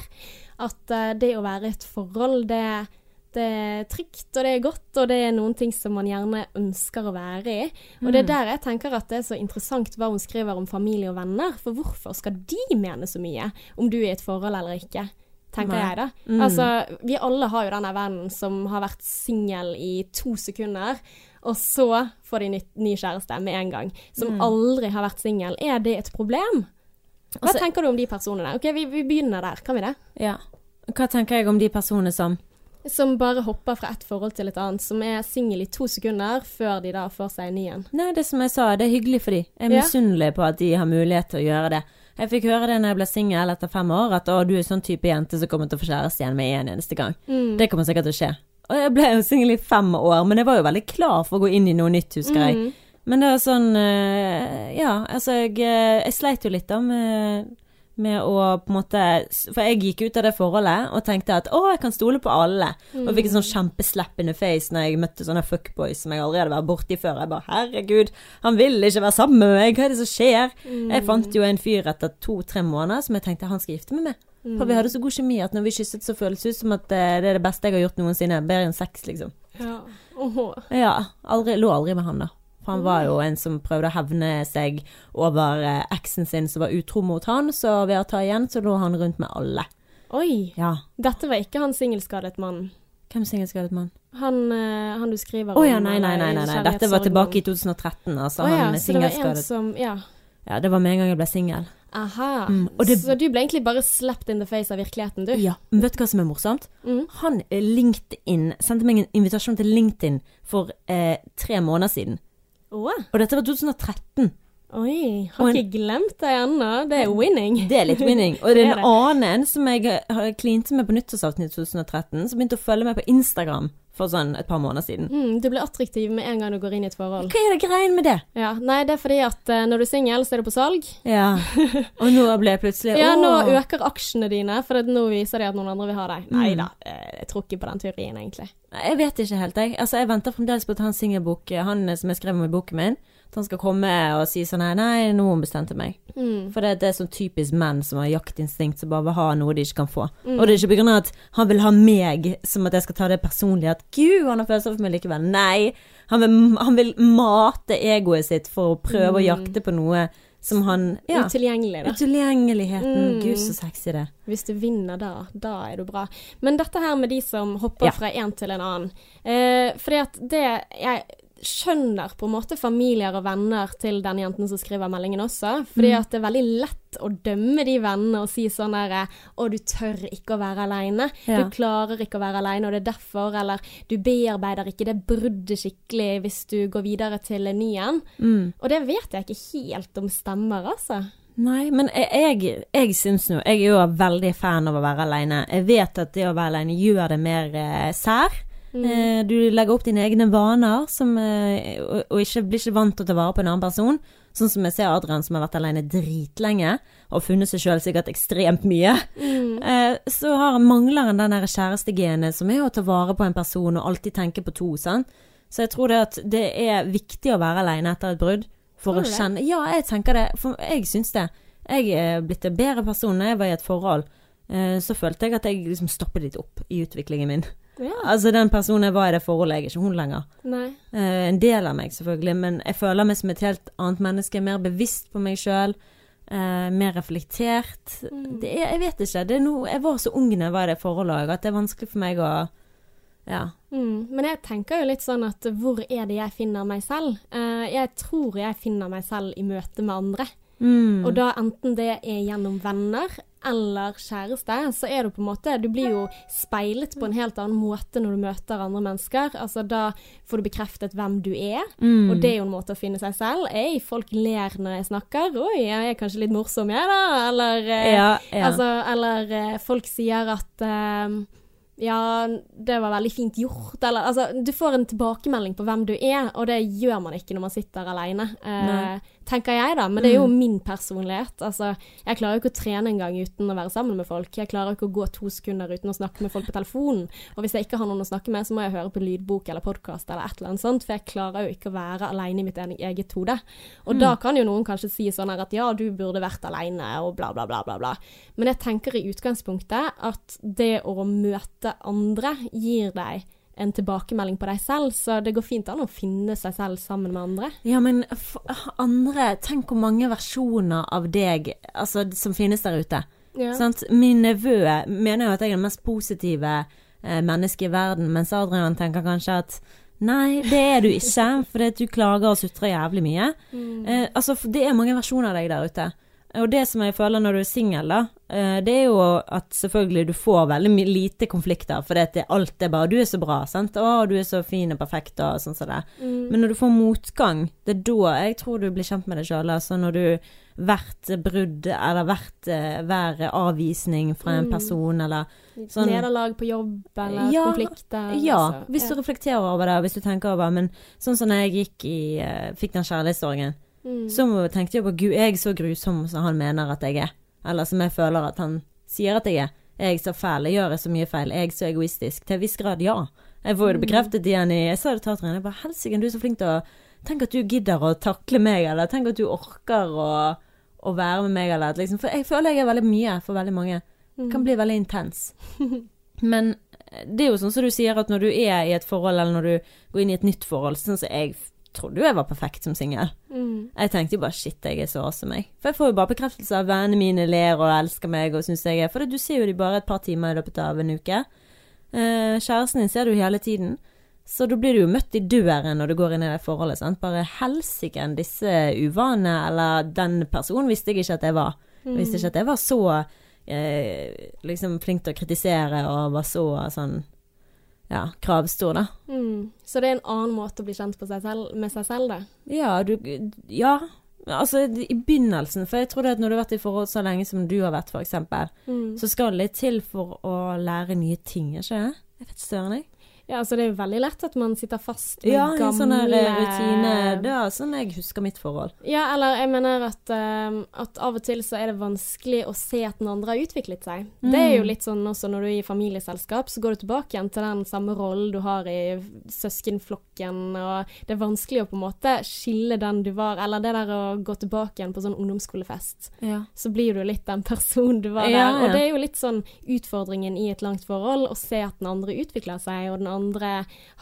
At eh, det å være i et forhold, det, det er trygt, og det er godt, og det er noen ting som man gjerne ønsker å være i. Og det er der jeg tenker at det er så interessant hva hun skriver om familie og venner. For hvorfor skal de mene så mye om du er i et forhold eller ikke? Tenker jeg da. Mm. Altså, vi alle har jo denne vennen som har vært singel i to sekunder, og så får de ny, ny kjæreste med en gang. Som Mm. aldri har vært singel. Er det et problem? Hva Altså- tenker du om de personene? Ok, vi, vi begynner der, kan vi det? Ja. Hva tenker jeg om de personene som Som bare hopper fra ett forhold til et annet. Som er singel i to sekunder, før de da får seg en ny en. Nei, det som jeg sa, det er hyggelig for de. Jeg er Ja. misunnelig på at de har mulighet til å gjøre det. Jeg fikk høre det når jeg ble singel etter fem år, at å, du er sånn type jente som kommer til å få kjæreste igjen med en eneste gang. Mm. Det kommer sikkert til å skje. Og jeg ble jo singel i fem år, men jeg var jo veldig klar for å gå inn i noe nytt, husker jeg. Mm. Men det var sånn eh, Ja, altså, jeg, eh, jeg sleit jo litt da med, med å på en måte For jeg gikk ut av det forholdet og tenkte at å, jeg kan stole på alle. Og fikk en sånn kjempeslap in the face når jeg møtte sånne fuckboys som jeg aldri hadde vært borti før. Jeg bare herregud, han vil ikke være sammen med meg, hva er det som skjer? Mm. Jeg fant jo en fyr etter to-tre måneder som jeg tenkte han skal gifte meg med. For vi hadde så god kjemi at når vi kysset, så føles det ut som at eh, det er det beste jeg har gjort noensinne. Bedre enn sex, liksom. Ja. Åhå. Ja, aldri, lå aldri med han da. For han var jo en som prøvde å hevne seg over eh, eksen sin som var utro mot han, så ved å ta igjen, så lå han rundt med alle. Oi. Ja. Dette var ikke han singelskadet mannen. Hvem singelskadet mann? Han, eh, han du skriver Å oh, ja, nei, nei, nei, nei, nei. Dette var tilbake i 2013, altså. Oh, ja, han så det var en singelskadet. som Ja. Ja, det var med en gang jeg ble singel. Aha. Mm, det- Så du ble egentlig bare slapped in the face av virkeligheten, du? Ja, men vet du hva som er morsomt? Mm. Han eh, LinkedIn sendte meg en invitasjon til LinkedIn for eh, tre måneder siden. Å? Og dette var 2013. Oi, har en- ikke glemt det ennå. Det er winning. Det er litt winning. Og det er en annen som jeg klinte med på nyttårsaften i 2013, som begynte å følge meg på Instagram for sånn et par måneder siden. Mm, du blir attraktiv med en gang du går inn i et forhold. Hva er det greien med det? Ja, Nei, det er fordi at uh, når du er singel, så er du på salg. Ja. Og nå ble jeg plutselig Ja, nå øker aksjene dine, for nå viser de at noen andre vil ha deg. Mm. Nei da, eh, jeg tror ikke på den teorien, egentlig. Jeg vet ikke helt, jeg. Altså, jeg venter fremdeles på at han singelbok, han som jeg skrev om i boken min, at han skal komme og si sånn her Nei, nå har hun bestemt meg. Mm. For det, det er sånn typisk menn som har jaktinstinkt, som bare vil ha noe de ikke kan få. Mm. Og det er ikke av at han vil ha meg, som at jeg skal ta det personlig, at gud, han har følelser for meg likevel. Nei. Han vil, han vil mate egoet sitt for å prøve å Mm. jakte på noe som han Ja. Utilgjengelig, da. Utilgjengeligheten. Mm. Gud, så sexy det. Hvis du vinner da, da er du bra. Men dette her med de som hopper Ja. fra en til en annen. Eh, fordi at det Jeg skjønner på en måte familier og venner til den jenten som skriver meldingen også. Fordi Mm. at det er veldig lett å dømme de vennene og si sånn derre Å, du tør ikke å være aleine. Ja. Du klarer ikke å være aleine, og det er derfor. Eller du bearbeider ikke det bruddet skikkelig hvis du går videre til en ny en. Mm. Og det vet jeg ikke helt om stemmer, altså. Nei, men jeg, jeg, jeg syns nå Jeg er jo veldig fan av å være aleine. Jeg vet at det å være aleine gjør det mer eh, sær. Mm. Eh, du legger opp dine egne vaner, som, eh, og, og ikke, blir ikke vant til å ta vare på en annen person. Sånn som jeg ser Adrian som har vært alene dritlenge, og funnet seg sjøl sikkert ekstremt mye. Mm. Eh, så har, mangler han den der kjærestegenet som er å ta vare på en person og alltid tenke på to. Sant? Så jeg tror det at det er viktig å være alene etter et brudd. For å kjenne Ja, jeg tenker det. For jeg syns det. Jeg er blitt en bedre person når jeg var i et forhold. Eh, så følte jeg at jeg liksom stoppet litt opp i utviklingen min. Ja. Altså Den personen jeg var i det forholdet, jeg er ikke hun lenger. Nei. Eh, en del av meg, selvfølgelig, men jeg føler meg som et helt annet menneske. Mer bevisst på meg sjøl. Eh, mer reflektert. Mm. Det er, jeg vet ikke. Det er noe, jeg var så ung da jeg var i det forholdet òg, at det er vanskelig for meg å Ja. Mm, men jeg tenker jo litt sånn at hvor er det jeg finner meg selv? Eh, jeg tror jeg finner meg selv i møte med andre. Mm. Og da enten det er gjennom venner eller kjæreste, så er du på en måte Du blir jo speilet på en helt annen måte når du møter andre mennesker. Altså da får du bekreftet hvem du er, mm. og det er jo en måte å finne seg selv. Ei, folk ler når jeg snakker. Oi, jeg er kanskje litt morsom, jeg, da. Eller eh, ja, ja. Altså, eller eh, folk sier at eh, ja, det var veldig fint gjort, eller altså Du får en tilbakemelding på hvem du er, og det gjør man ikke når man sitter alene. Nei. Eh, tenker jeg, da. Men det er jo Mm. min personlighet. Altså, jeg klarer jo ikke å trene engang uten å være sammen med folk. Jeg klarer jo ikke å gå to sekunder uten å snakke med folk på telefonen. Og hvis jeg ikke har noen å snakke med, så må jeg høre på lydbok eller podkast eller et eller annet sånt, for jeg klarer jo ikke å være alene i mitt eget hode. Og Mm. da kan jo noen kanskje si sånn her at ja, du burde vært alene, og bla, bla, bla, bla, bla. Men jeg tenker i utgangspunktet at det å møte andre gir deg en tilbakemelding på deg selv, så det går fint an å finne seg selv sammen med andre. Ja, men andre Tenk hvor mange versjoner av deg altså, som finnes der ute. Ja. Sant? Min nevø mener jo at jeg er det mest positive eh, mennesket i verden, mens Adrian tenker kanskje at Nei, det er du ikke, fordi du klager og sutrer jævlig mye. Mm. Eh, altså, det er mange versjoner av deg der ute. Og det som jeg føler når du er singel, da, eh, det er jo at selvfølgelig du får veldig lite konflikter, for det er alt er bare 'du er så bra', sant, 'å, du er så fin og perfekt', og sånn som det. Mm. Men når du får motgang, det er da jeg tror du blir kjent med deg sjøl. Altså når du hvert brudd, eller hvert eh, hver avvisning fra en Mm. person, eller sånn- Nederlag på jobb eller Ja, konflikter. Ja, altså. hvis du reflekterer over det, hvis du tenker over Men sånn som da jeg gikk i eh, fikk den kjærlighetssorgen, Mm. så tenkte jeg på Gud, jeg er så grusom som han mener at jeg er. Eller som jeg føler at han sier at jeg er. Er Jeg så fæl, jeg gjør så mye feil, Er jeg så egoistisk. Til en viss grad, ja. Jeg får jo det Mm. bekreftet igjen i Jeg sa det til Adrian, jeg bare helsike, du er så flink til å Tenk at du gidder å takle meg, eller tenk at du orker å, å være med meg, eller liksom For jeg føler jeg er veldig mye for veldig mange. Det Kan bli veldig intens. Men eh, det er jo sånn som du sier, at når du er i et forhold, eller når du går inn i et nytt forhold, sånn som jeg trodde jo jeg var perfekt som singel. Mm. Jeg tenkte jo bare shit, jeg er så awesome, jeg. For jeg får jo bare bekreftelse av vennene mine ler og elsker meg og syns jeg er For du ser jo de bare et par timer i løpet av en uke. Eh, kjæresten din ser du hele tiden. Så da blir du jo møtt i døren når du går inn i det forholdet. Sant? Bare helsike, disse uvanene, eller den personen visste jeg ikke at jeg var. Jeg Mm. visste ikke at jeg var så eh, liksom flink til å kritisere og var så sånn ja, kravstor, da. Mm. Så det er en annen måte å bli kjent på seg selv, med seg selv, det. Ja, du Ja. Altså, i begynnelsen, for jeg tror det at når du har vært i forhold så lenge som du har vært, eksempel, Mm. så skal det litt til for å lære nye ting, ikke det? Jeg vet søren, jeg. Ja, altså det er jo veldig lett at man sitter fast med Ja, gamle sånn rutine. Det er sånn jeg husker mitt forhold. Ja, eller jeg mener at, eh, at av og til så er det vanskelig å se at den andre har utviklet seg. Det er jo Mm. litt sånn også når du er i familieselskap, så går du tilbake igjen til den samme rollen du har i søskenflokken, og det er vanskelig å på en måte skille den du var, eller det der å gå tilbake igjen på sånn ungdomsskolefest. Ja. Så blir du litt den personen du var der. Ja, ja. Og det er jo litt sånn utfordringen i et langt forhold, å se at den andre utvikler seg, og den andre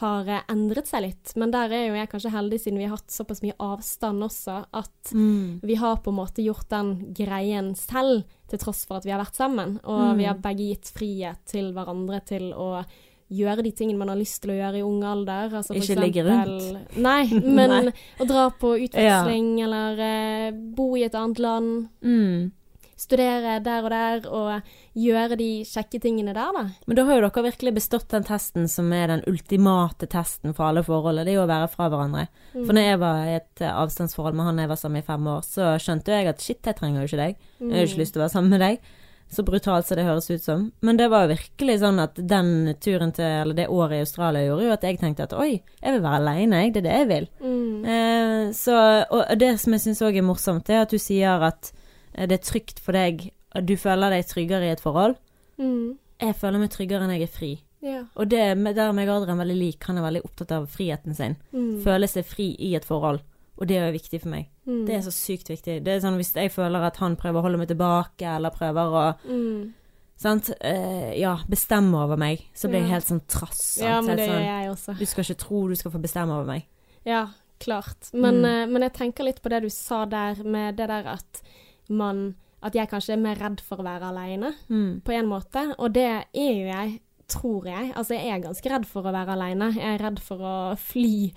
har eh, endret seg litt. Men der er jo jeg kanskje heldig, siden vi har hatt såpass mye avstand også, at Mm. vi har på en måte gjort den greien selv, til tross for at vi har vært sammen. Og Mm. vi har begge gitt frihet til hverandre til å gjøre de tingene man har lyst til å gjøre i ung alder. Altså Ikke ligge rundt? Nei, men Nei. å dra på utveksling, eller eh, bo i et annet land. Mm. Studere der og der, og gjøre de kjekke tingene der, da. Men da har jo dere virkelig bestått den testen som er den ultimate testen for alle forhold. Det er jo å være fra hverandre. For når jeg var i et eh, avstandsforhold med han jeg var sammen med i fem år, så skjønte jeg at shit, jeg trenger jo ikke deg. Jeg har ikke lyst til å være sammen med deg. Så brutalt som det høres ut som. Men det var jo virkelig sånn at den turen til, eller det året i Australia gjorde jo at jeg tenkte at oi, jeg vil være aleine, jeg. Det er det jeg vil. Mm. Eh, så, og det som jeg syns òg er morsomt, er at du sier at det er trygt for deg, du føler deg tryggere i et forhold. Mm. Jeg føler meg tryggere når jeg er fri. Ja. Og det der er meg og Adrian veldig lik. Han er veldig opptatt av friheten sin. Mm. Føle seg fri i et forhold. Og det er jo viktig for meg. Mm. Det er så sykt viktig. Det er sånn Hvis jeg føler at han prøver å holde meg tilbake, eller prøver å Mm. sant? Uh, ja, bestemme over meg, så blir jeg helt sånn trass. Sant? Ja, men det det gjør sånn, jeg også. du skal ikke tro du skal få bestemme over meg. Ja, klart. Men, Mm. uh, men jeg tenker litt på det du sa der, med det der at man At jeg kanskje er mer redd for å være aleine, Mm. på en måte. Og det er jo jeg, tror jeg. Altså, jeg er ganske redd for å være aleine. Jeg er redd for å fly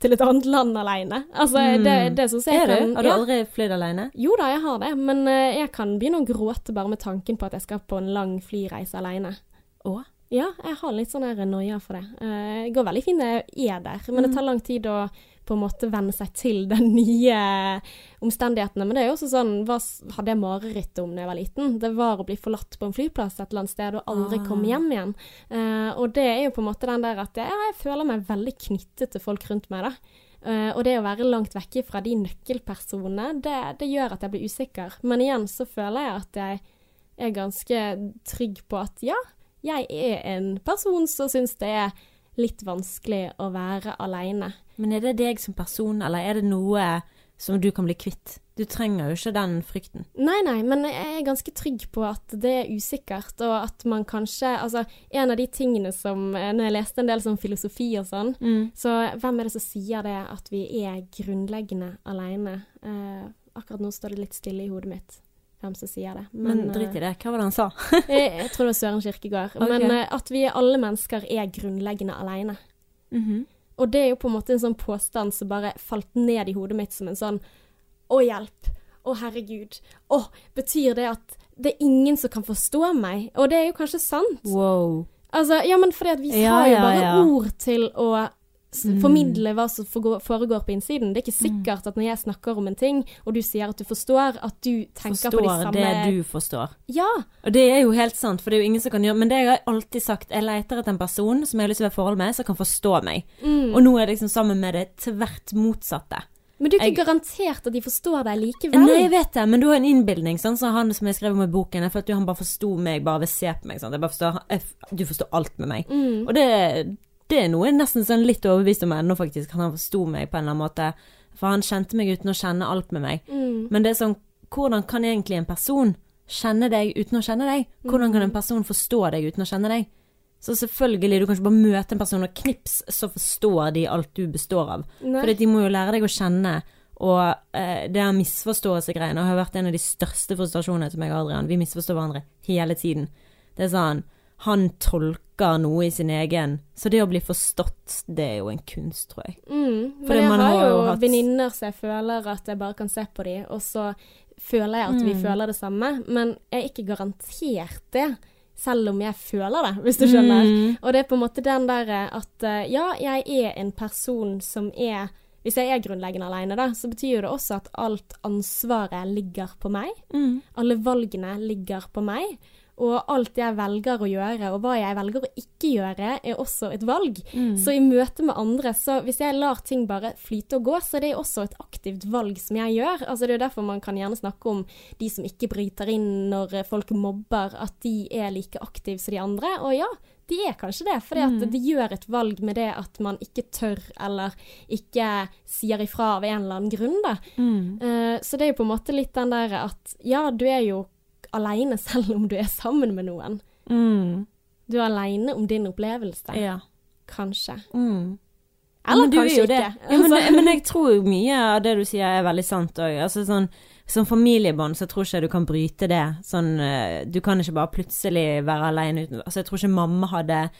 til et annet land aleine. Altså, Mm. det, det syns jeg Er kan du? Har du ja. aldri flydd alene? Jo da, jeg har det, men uh, jeg kan begynne å gråte bare med tanken på at jeg skal på en lang flyreise aleine. Å? Ja, jeg har litt sånn noia for det. Eh, Det går veldig fint når jeg er der, men Mm. det tar lang tid å på en måte venne seg til de nye omstendighetene. Men det er jo også sånn, hva hadde jeg mareritt om da jeg var liten? Det var å bli forlatt på en flyplass et eller annet sted og aldri Ah. komme hjem igjen. Uh, og det er jo på en måte den der at jeg, jeg føler meg veldig knyttet til folk rundt meg, da. Uh, og det å være langt vekke fra de nøkkelpersonene, det, det gjør at jeg blir usikker. Men igjen så føler jeg at jeg er ganske trygg på at ja, jeg er en person som syns det er litt vanskelig å være aleine. Men er det deg som person, eller er det noe som du kan bli kvitt? Du trenger jo ikke den frykten. Nei, nei, men jeg er ganske trygg på at det er usikkert, og at man kanskje Altså, en av de tingene som eh, Når jeg leste en del sånn filosofi og sånn, så hvem er det som sier det at vi er grunnleggende aleine? Eh, akkurat nå står det litt stille i hodet mitt hvem som sier det. Men drit i det. Hva var det han sa? jeg, jeg tror det var Søren Kirkegård. Okay. Men eh, at vi alle mennesker er grunnleggende aleine. Og det er jo på en måte en sånn påstand som bare falt ned i hodet mitt som en sånn Å, hjelp. Å, herregud. Å, betyr det at det er ingen som kan forstå meg? Og det er jo kanskje sant. Wow. Altså, ja, men fordi at vi Ja, har jo bare ja. ord til å Mm. Formidle hva som foregår på innsiden. Det er ikke sikkert at når jeg snakker om en ting, og du sier at du forstår, at du tenker på de Forstår det du forstår. Ja. Og det er jo helt sant, for det er jo ingen som kan gjøre Men det jeg har alltid sagt, jeg leter etter en person som jeg har lyst til å være i forhold med, som kan forstå meg. Mm. Og nå er jeg liksom sammen med det tvert motsatte. Men du er ikke jeg- garantert at de forstår deg likevel. Nei, jeg vet det, men du har en innbilning, sånn som han som jeg skrev om i boken. Jeg følte jo han bare forsto meg bare ved å se på meg. Sånn. Forstår, jeg, du forstår alt med meg. Mm. Og det, det er noe jeg nesten sånn litt overbevist om ennå, faktisk. Han forsto meg på en eller annen måte. For han kjente meg uten å kjenne alt med meg. Mm. Men det er sånn, hvordan kan egentlig en person kjenne deg uten å kjenne deg? Hvordan kan en person forstå deg uten å kjenne deg? Så selvfølgelig, du kan ikke bare møte en person og knips, så forstår de alt du består av. For de må jo lære deg å kjenne. Og eh, det er misforståelsegreiene har vært en av de største frustrasjonene til meg og Adrian. Vi misforstår hverandre hele tiden. Det er sånn Han tolker noe i sin egen Så det å bli forstått, det er jo en kunst, tror jeg. Mm, men jeg man har har jo hatt- venninner som jeg føler at jeg bare kan se på dem, og så føler jeg at vi Mm. føler det samme. Men jeg er ikke garantert det, selv om jeg føler det, hvis du skjønner. Mm. Og det er på en måte den der at eh, ja, jeg er en person som er hvis jeg er grunnleggende alene, da, så betyr jo det også at alt ansvaret ligger på meg. Mm. Alle valgene ligger på meg. Og alt jeg velger å gjøre, og hva jeg velger å ikke gjøre, er også et valg. Mm. Så i møte med andre, så hvis jeg lar ting bare flyte og gå, så er det også et aktivt valg som jeg gjør. Altså Det er jo derfor man kan gjerne snakke om de som ikke bryter inn når folk mobber, at de er like aktive som de andre. Og ja, de er kanskje det, fordi mm. de gjør et valg med det at man ikke tør, eller ikke sier ifra av en eller annen grunn, da. Mm. Uh, så det er jo på en måte litt den der at ja, du er jo aleine selv om du er sammen med noen. Mm. Du er aleine om din opplevelse, Ja. kanskje. Mm. Eller men du kanskje ikke. Ja, men, det- men jeg tror mye av det du sier er veldig sant òg. Altså sånn som familiebånd så tror ikke jeg du kan bryte det. Sånn, eh, du kan ikke bare plutselig være alene uten Altså, jeg tror ikke mamma hadde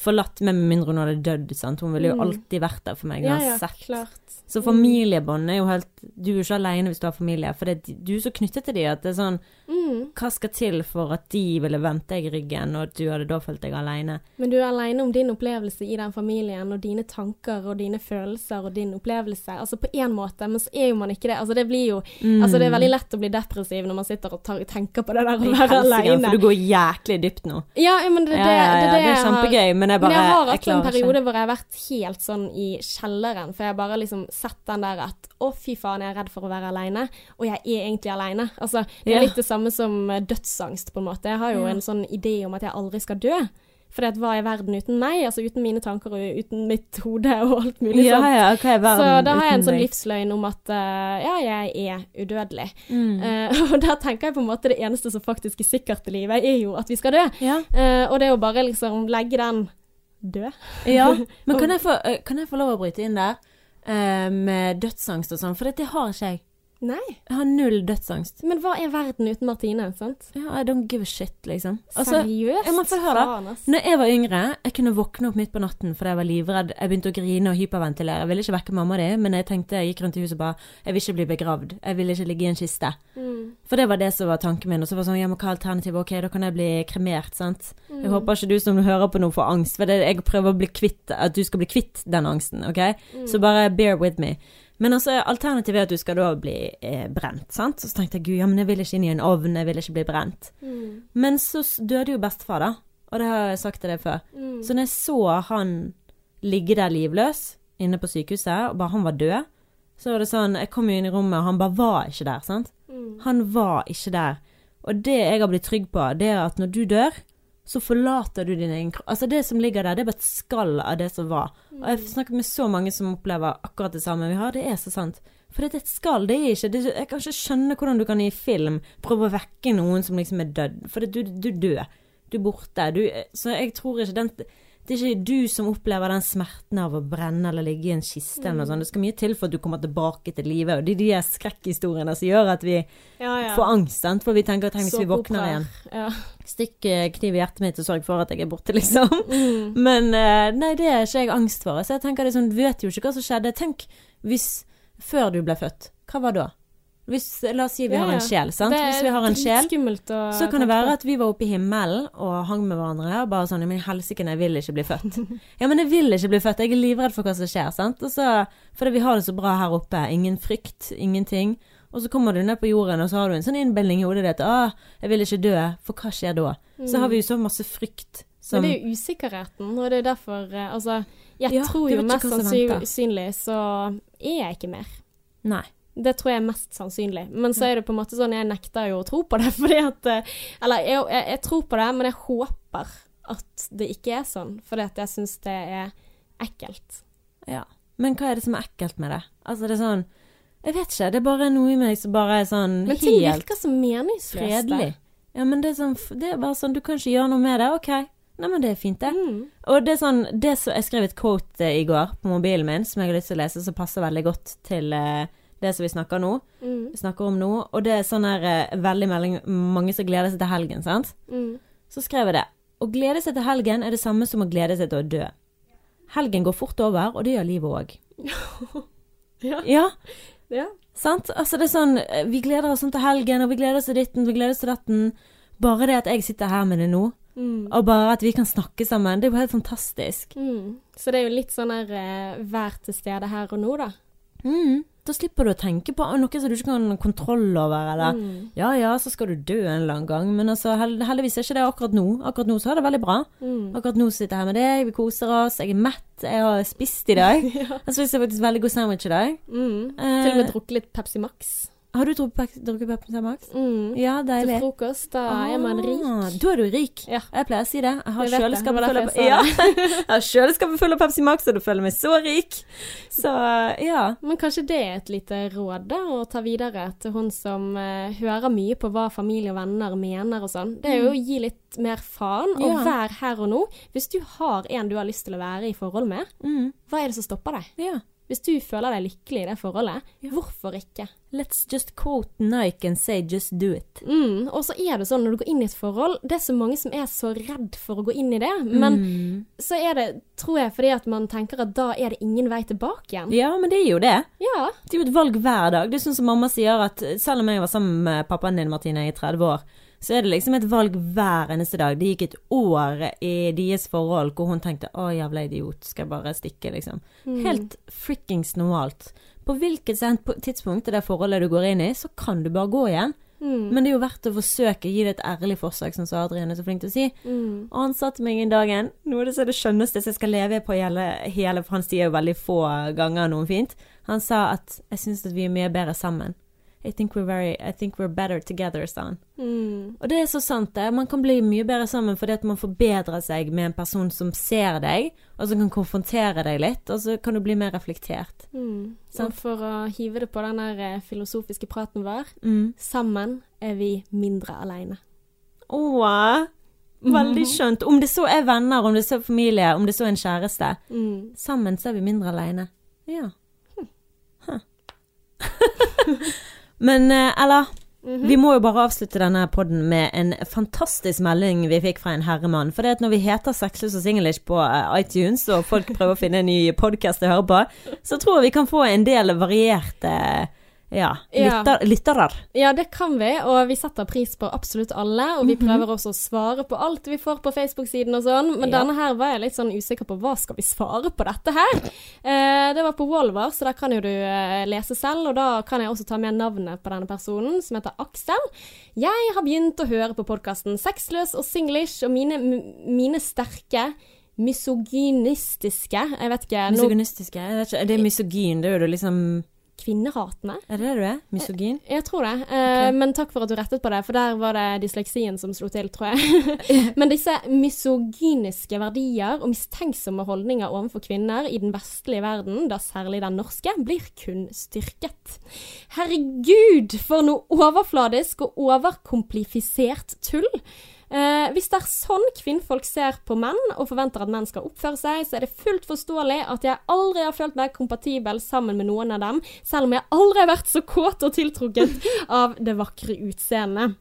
forlatt meg med mindre hun hadde dødd, sant. Hun ville jo Mm. alltid vært der for meg ja, ja, klart. Så familiebånd er jo helt Du er ikke alene hvis du har familie, for det, du er så knyttet til dem at det er sånn Mm. Hva skal til for at de ville vendt deg i ryggen, og at du hadde da følt deg alene? Men du er aleine om din opplevelse i den familien, og dine tanker og dine følelser og din opplevelse. Altså på én måte, men så er jo man ikke det. Altså det blir jo Mm. Altså det er veldig lett å bli depressiv når man sitter og tar, tenker på det der å være aleine. For du går jæklig dypt nå. Ja, men det, det, ja, ja, ja, det, det er kjempegøy, men jeg bare Men jeg har jeg hatt en periode ikke. hvor jeg har vært helt sånn i kjelleren, for jeg bare liksom sett den der at å, fy faen, jeg er redd for å være aleine, og jeg er egentlig aleine. Altså, det er litt det samme som eh, dødsangst, på en måte. Jeg har jo en sånn idé om at jeg aldri skal dø. For hva er verden uten meg? Altså uten mine tanker og uten mitt hode og alt mulig Ja, sånt. ja, er Så da har jeg en sånn livsløgn om at uh, ja, jeg er udødelig. Mm. Uh, og da tenker jeg på en måte det eneste som faktisk er sikkert i livet, er jo at vi skal dø. Ja. Uh, og det er jo bare liksom legge den død. ja. Men kan jeg, få, kan jeg få lov å bryte inn der? Eh, med dødsangst og sånn, for det har ikke jeg. Nei. Jeg har null dødsangst. Men hva er verden uten Martine, sant? Ja, I don't give a shit, liksom. Altså, Seriøst? ja, men få høre da. Når jeg var yngre, jeg kunne våkne opp midt på natten fordi jeg var livredd. Jeg begynte å grine og hyperventilere. Jeg ville ikke vekke mamma di, men jeg tenkte, jeg gikk rundt i huset og bare Jeg vil ikke bli begravd. Jeg vil ikke ligge i en kiste. Mm. For det var det som var tanken min. Og så var det sånn, ja, men hva er alternativet? Ok, da kan jeg bli kremert, sant. Mm. Jeg håper ikke du som hører på noe får angst, for det, jeg prøver å bli kvitt at du skal bli kvitt den angsten, ok? Mm. Så bare bear with me. Men altså, alternativet er at du skal da bli eh, brent, sant. Så tenkte jeg gud, ja, men jeg vil ikke inn i en ovn, jeg vil ikke bli brent. Mm. Men så døde jo bestefar, da. Og det har jeg sagt til deg før. Mm. Så når jeg så han ligge der livløs inne på sykehuset, og bare han var død, så var det sånn Jeg kom jo inn i rommet, og han bare var ikke der, sant. Mm. Han var ikke der. Og det jeg har blitt trygg på, det er at når du dør, så forlater du din egen kropp. Altså det som ligger der, det er bare et skall av det som var. Og jeg snakker med så mange som opplever akkurat det samme vi har. Det er så sant. For det er et skall, det er ikke det, Jeg kan ikke skjønne hvordan du kan i film prøve å vekke noen som liksom er død. For det, du, du dør. Du er borte. Du, så jeg tror ikke den Det er ikke du som opplever den smerten av å brenne eller ligge i en kiste eller noe sånt. Det skal mye til for at du kommer tilbake til livet. Og det er de skrekkhistoriene som gjør at vi Ja, ja. får angst, sant. For vi tenker tenk hvis vi våkner igjen. Ja. Stikk eh, kniv i hjertet mitt og sørg for at jeg er borte, liksom. Mm. Men eh, nei, det er ikke jeg angst for. Så jeg tenker det er sånn, du vet jo ikke hva som skjedde. Tenk hvis før du ble født, hva var da? Hvis, la oss si vi Ja, har en sjel, sant. Hvis vi har en sjel, så kan det være at vi var oppe i himmelen og hang med hverandre og bare sånn Men helsike, jeg vil ikke bli født. Ja, men jeg vil ikke bli født. Jeg er livredd for hva som skjer, sant. Og så, fordi vi har det så bra her oppe. Ingen frykt, ingenting. Og så kommer du ned på jorden, og så har du en sånn innbilning i hodet ditt. Å, jeg vil ikke dø. For hva skjer da? Så har vi jo så masse frykt som Men det er jo usikkerheten, og det er derfor eh, Altså, jeg Ja, tror jo mest sannsynlig så er jeg ikke mer. Nei. Det tror jeg er mest sannsynlig. Men så er det på en måte sånn jeg nekter jo å tro på det, fordi at eh, Eller jeg, jeg, jeg tror på det, men jeg håper at det ikke er sånn, fordi at jeg syns det er ekkelt. Ja. Men hva er det som er ekkelt med det? Altså, det er sånn Jeg vet ikke. Det er bare noe i meg som bare er sånn Men ting helt virker så meningsløst. fredelig. Ja, men det er sånn Det er bare sånn Du kan ikke gjøre noe med det. OK. Nei, men det er fint, det. Mm. Og det er sånn det som, Jeg skrev et quote i går på mobilen min som jeg har lyst til å lese, som passer veldig godt til eh, det som vi snakker nå. Mm. snakker om nå. Og det er sånn her eh, veldig melding, mange som gleder seg til helgen, sant. Mm. Så skrev jeg det. Å glede seg til helgen er det samme som å glede seg til å dø. Helgen går fort over, og det gjør livet òg. Ja. Ja, ja. sant? Altså det er sånn eh, Vi gleder oss sånn til helgen, og vi gleder oss til ditten, vi gleder oss til datten. Bare det at jeg sitter her med det nå, Mm. og bare at vi kan snakke sammen, det er jo helt fantastisk. Mm. Så det er jo litt sånn her eh, vær til stede her og nå, da. Mm. Da slipper du å tenke på noe som du ikke kan ha kontroll over, eller Mm. Ja ja, så skal du dø en eller annen gang, men altså heldigvis er ikke det akkurat nå. Akkurat nå så er det veldig bra. Mm. Akkurat nå sitter jeg her med deg, vi koser oss, jeg er mett, jeg har spist i dag. Jeg spiste faktisk veldig god sandwich i dag. Mm. Eh, Til og med drukket litt Pepsi Max. Har du drukket Pepsi Max? Mm. Ja, Til frokost. Da er man rik. Ah, Da er du rik. Ja. Jeg pleier å si det. Jeg har kjøleskapet fullt ja. av Pepsi Max, og du føler meg så rik. Så ja. Men kanskje det er et lite råd da, å ta videre til hun som uh, hører mye på hva familie og venner mener og sånn. Det er jo å gi litt mer faen, og Ja. vær her og nå. Hvis du har en du har lyst til å være i forhold med, Mm, hva er det som stopper deg? ja. Hvis du føler deg lykkelig i det forholdet, Ja. hvorfor ikke? Let's just quote Nike and say just do it. Mm, og så er det sånn når du går inn i et forhold, det er så mange som er så redd for å gå inn i det, men Mm. så er det, tror jeg, fordi at man tenker at da er det ingen vei tilbake igjen. Ja, men det er jo det. Ja. Det er jo et valg hver dag. Det er sånn som mamma sier at selv om jeg var sammen med pappaen din, Martine, i 30 år, så er det liksom et valg hver eneste dag. Det gikk et år i deres forhold hvor hun tenkte 'å, jævla idiot, skal jeg bare stikke', liksom. Helt frikkings normalt. På hvilket tidspunkt i det forholdet du går inn i, så kan du bare gå igjen. Mm. Men det er jo verdt å forsøke, gi det et ærlig forsøk, som Adrian er så flink til å si. Mm. Og han sa til meg en dagen Noe av det det skjønneste som jeg skal leve på hele, hele For han sier jo veldig få ganger noe fint. Han sa at 'jeg syns at vi er mye bedre sammen'. I think we're, very, I think we're better together, sa han. Mm. Og det er så sant, det. Man kan bli mye bedre sammen fordi at man forbedrer seg med en person som ser deg, og som kan konfrontere deg litt, og så kan du bli mer reflektert. Mm. Og for å hive det på den der eh, filosofiske praten vår, Mm. sammen er vi mindre aleine. Åh, veldig skjønt. Om det så er venner, om det så er familie, om det så er en kjæreste. Mm. Sammen så er vi mindre alene. Ja. Huh. Men, Ella, mm -hmm. Vi må jo bare avslutte denne podden med en fantastisk melding vi fikk fra en herremann. For det at når vi heter Sexløs og singlish på eh, iTunes, og folk prøver å finne en ny podkast å høre på, så tror jeg vi kan få en del varierte ja, lytter, lyttere. Ja, det kan vi, og vi setter pris på absolutt alle. Og vi prøver også å svare på alt vi får på Facebook-siden og sånn. Men Ja. denne her var jeg litt sånn usikker på. Hva skal vi svare på dette her? Eh, det var på Walvar, så der kan jo du eh, lese selv. Og da kan jeg også ta med navnet på denne personen, som heter Aksel. Jeg har begynt å høre på podkasten Sexløs og singlish, og mine, mine sterke misogynistiske Jeg vet ikke Misogynistiske. Jeg vet ikke, er det misogyn? Det er jo liksom Kvinnehatende? Er det det du er? Misogyn? Jeg tror det. Eh, Men takk for at du rettet på det, for der var det dysleksien som slo til, tror jeg. Men disse misogyniske verdier og mistenksomme holdninger overfor kvinner i den vestlige verden, da særlig den norske, blir kun styrket. Herregud, for noe overfladisk og overkomplifisert tull! Eh, hvis det er sånn kvinnfolk ser på menn og forventer at menn skal oppføre seg, så er det fullt forståelig at jeg aldri har følt meg kompatibel sammen med noen av dem, selv om jeg aldri har vært så kåt og tiltrukket av det vakre utseendet.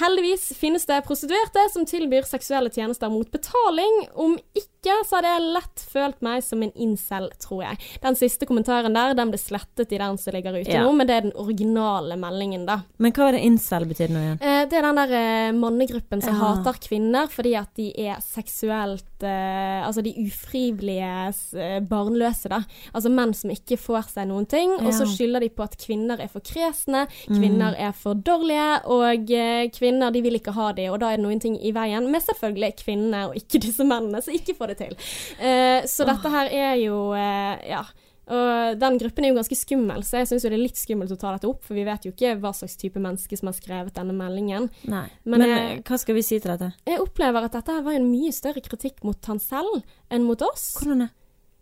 Heldigvis finnes det prostituerte som tilbyr seksuelle tjenester mot betaling. Om ikke, så hadde jeg lett følt meg som en incel, tror jeg. Den siste kommentaren der, den ble slettet i den som ligger ute Ja. nå, men det er den originale meldingen, da. Men hva er det incel betyr nå igjen? Eh, det er den der eh, mannegruppen som Ja. hater kvinner fordi at de er seksuelt eh, Altså de ufrivillige eh, barnløse, da. Altså menn som ikke får seg noen ting. Og så skylder de på at kvinner er for kresne, kvinner er for dårlige, og kvinner de vil ikke ha de, og da er det noen ting i veien med selvfølgelig kvinnene og ikke disse mennene som ikke får det til. Eh, så dette her er jo eh, Ja. Og den gruppen er jo ganske skummel, så jeg syns det er litt skummelt å ta dette opp, for vi vet jo ikke hva slags type menneske som har skrevet denne meldingen. Nei. Men Men, jeg- eh, hva skal vi si til dette? Jeg opplever at dette var en mye større kritikk mot han selv enn mot oss. Hvordan det?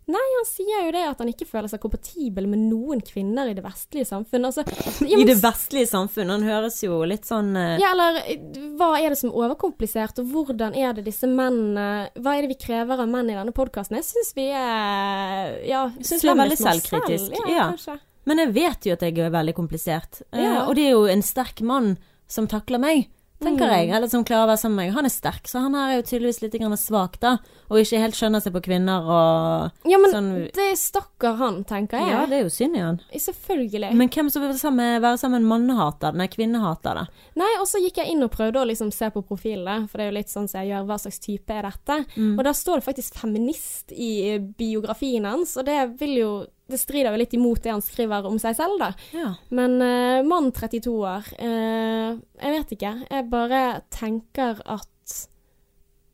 Nei, han sier jo det at han ikke føler seg kompatibel med noen kvinner i det vestlige samfunn. Altså, ja, I det vestlige samfunn. Han høres jo litt sånn uh... Ja, eller eh, hva er det som er overkomplisert, og hvordan er det disse mennene Hva er det vi krever av menn i denne podkasten? Jeg syns vi er Ja, syns vi er veldig selvkritisk. selv. Ja. Ja, kanskje. Men jeg vet jo at jeg er veldig komplisert. Ja. Uh, og det er jo en sterk mann som takler meg, tenker Mm. jeg. Eller som klarer å være sammen med meg. Han er sterk, så han her er jo tydeligvis litt svak, da. Og ikke helt skjønner seg på kvinner og Ja, men sånn det stakkar han, tenker jeg. Ja, det er jo synd i han. Selvfølgelig. Men hvem som vil sammen, være sammen med en mannehater? Nei, kvinnehater, da. Nei, og så gikk jeg inn og prøvde å liksom se på profilene, for det er jo litt sånn som jeg gjør, hva slags type er dette? Mm. Og da står det faktisk feminist i biografien hans, og det vil jo det strider jo litt imot det han skriver om seg selv, da. Ja. Men uh, mann 32 år uh, Jeg vet ikke. Jeg bare tenker at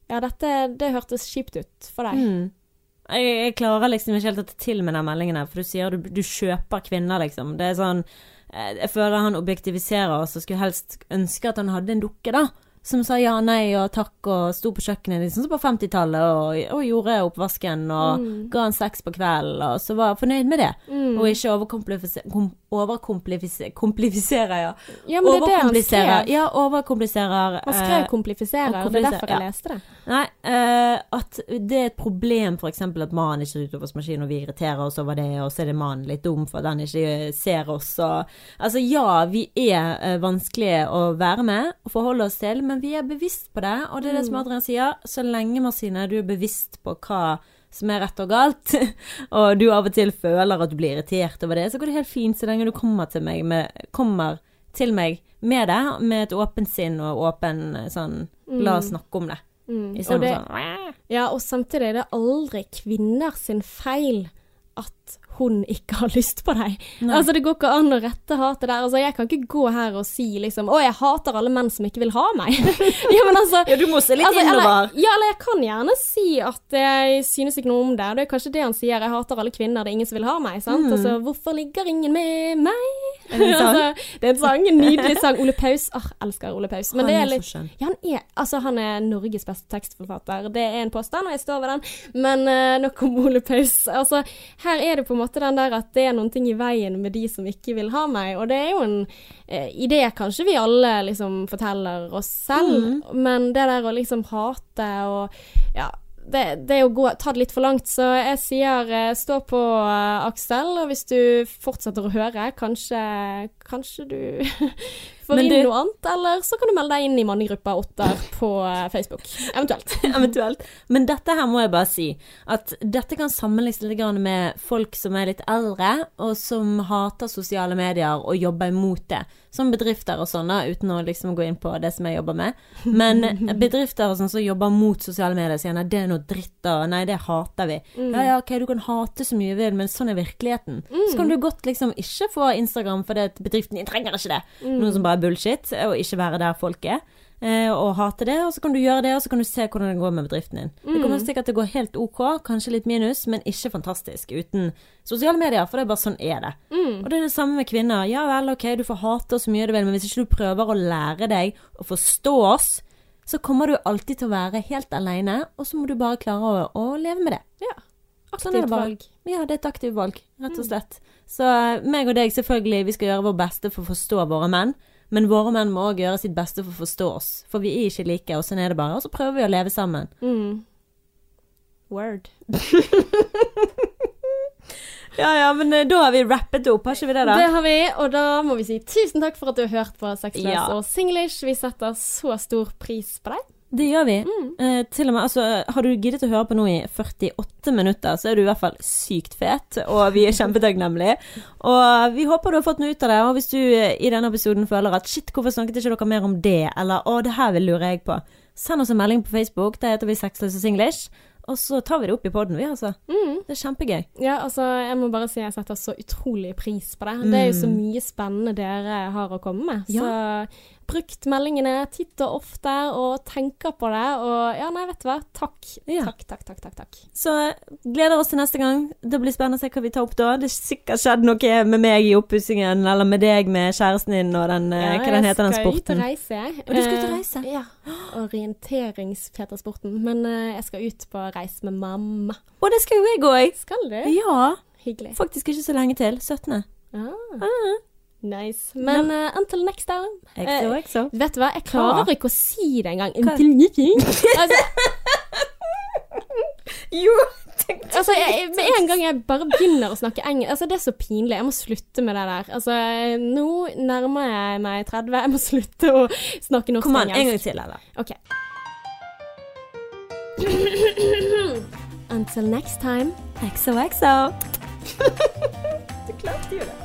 Ja, dette det hørtes kjipt ut for deg. Mm. Jeg, jeg klarer liksom ikke helt å ta til med den meldingen her, for du sier du, du kjøper kvinner, liksom. Det er sånn eh, Jeg føler han objektiviserer oss og skulle helst ønske at han hadde en dukke, da. Som sa ja, nei og takk og sto på kjøkkenet liksom som på 50-tallet og, og gjorde oppvasken og Mm. ga han sex på kvelden og så var fornøyd med det. Mm. Og ikke overkomplifisere kom, overkomplifisere ja. Ja, men det er det han skrev. Ja, overkompliserer. Han skrev eh, 'komplifiserer', og det er derfor jeg ja. leste det. Nei, uh, at det er et problem f.eks. at mannen ikke er ute hos maskinen, og vi irriterer oss over det, og så er det mannen litt dum for at han ikke ser oss og Altså ja, vi er uh, vanskelige å være med og forholde oss til, men vi er bevisst på det, og det er det som Adrian sier. Så lenge, Marcine, du er bevisst på hva som er rett og galt, og du av og til føler at du blir irritert over det, så går det helt fint så lenge du kommer til meg med, kommer til meg med det, med et åpent sinn og åpen sånn La oss snakke om det. Mm. Og det, sånn ja, og samtidig er det aldri kvinner sin feil at hun ikke har lyst på deg. Nei. Altså, det går ikke an å rette hatet der. Altså, jeg kan ikke gå her og si liksom 'Å, jeg hater alle menn som ikke vil ha meg'. ja, men altså Ja, du må se litt Altså, innover. Eller, ja, eller jeg kan gjerne si at jeg synes ikke noe om det. Det er kanskje det han sier. Jeg hater alle kvinner, det er ingen som vil ha meg. Sant? Altså, hvorfor ligger ingen med meg? Mm. Er det altså, det er en sang. En nydelig sang. Ole Paus. Ah, elsker Ole Paus. Men Han det er er så litt skjønn. ja, han er, altså, han er Norges beste tekstforfatter. Det er en påstand, og jeg står ved den. Men uh, nok om Ole Paus. Altså, her er det på en måte den der at det er noen ting i veien med de som ikke vil ha meg. Og det er jo en eh, idé kanskje vi alle liksom forteller oss selv, men det der å liksom hate og ja. Det, det å gå, ta det litt for langt, så jeg sier eh, stå på, eh, Aksel. Og hvis du fortsetter å høre, kanskje, kanskje du får inn noe annet, eller så kan du melde deg inn i mannegruppa Otter på eh, Facebook. Eventuelt. Eventuelt. Men dette her må jeg bare si, at dette kan sammenlignes litt med folk som er litt eldre, og som hater sosiale medier og jobber imot det. Som bedrifter og sånne, uten å liksom gå inn på det som jeg jobber med. Men bedrifter og sånn som jobber mot sosiale medier, sier nei, det er noe dritt, da. nei, det hater vi. Ja ja, ok, du kan hate så mye du vil, men sånn er virkeligheten. Så kan du godt liksom ikke få Instagram for det er et at bedriften din trenger ikke det. Noe som bare er bullshit, og ikke være der folk er. eh, Og hate det, og så kan du gjøre det, og så kan du se hvordan det går med bedriften din. Det kommer sikkert til å gå helt ok, kanskje litt minus, men ikke fantastisk uten sosiale medier, for det er bare sånn er det. Og det er det samme med kvinner. Ja vel, ok, du får hate oss så mye du vil, men hvis ikke du prøver å lære deg å forstå oss, så kommer du alltid til å være helt aleine, og så må du bare klare å, å leve med det. Ja. Sånn Aktivt sånn valg. Ja, det er et aktivt valg, rett og slett. Så eh, meg og deg, selvfølgelig, vi skal gjøre vår beste for å forstå våre menn. Men våre menn må òg gjøre sitt beste for å forstå oss, for vi er ikke like, og sånn er det bare. Og så prøver vi å leve sammen. Mm. Word. Ja ja, men eh, da har vi rappet opp, har ikke vi det, da? Det har vi, og da må vi si tusen takk for at du har hørt på Sexless Ja. og Singlish. Vi setter så stor pris på deg. Det gjør vi. Eh, til og med, altså, har du giddet å høre på nå i 48 minutter, så er du i hvert fall sykt fet, og vi er kjempetakknemlige. Og vi håper du har fått noe ut av det, og hvis du eh, i denne episoden føler at shit, hvorfor snakket ikke dere mer om det, eller å, det her vil lurer jeg på, send oss en melding på Facebook, der heter vi Sexless English Singlish, og så tar vi det opp i podden, vi, altså. Mm. Det er kjempegøy. Ja, altså, jeg må bare si jeg setter så utrolig pris på det. Det er jo så mye spennende dere har å komme med. Ja. Så brukt meldingene titt og ofte, og tenker på det, og ja, nei, vet du hva. Takk. Ja. Takk, takk, takk, takk, takk. Så gleder oss til neste gang. Det blir spennende å se hva vi tar opp da. Det har sikkert skjedd noe med meg i oppussingen, eller med deg med kjæresten din og den, ja, hva den heter, den sporten? Jeg skal ut og reise. Og du skal ut og reise? reise? Ja. Orienterings-Petersporten. Men uh, jeg skal ut på reise med mamma. Og det skal jo jeg òg. Skal du? Ja. Hyggelig. Faktisk ikke så lenge til. 17. Ah, Ah. Nice. Men eh, until next time. Exo, exo. Vet du hva, jeg Hva? klarer ikke å si det engang. Until next. Altså, Jo, altså jeg, med en gang jeg bare begynner å snakke engelsk Altså, det er så pinlig. Jeg må slutte med det der. Altså, nå nærmer jeg meg 30. Jeg må slutte å snakke norsk Kom an, en gang til, eller? Ok. Until next time. Exo, exo. du klarte jo det.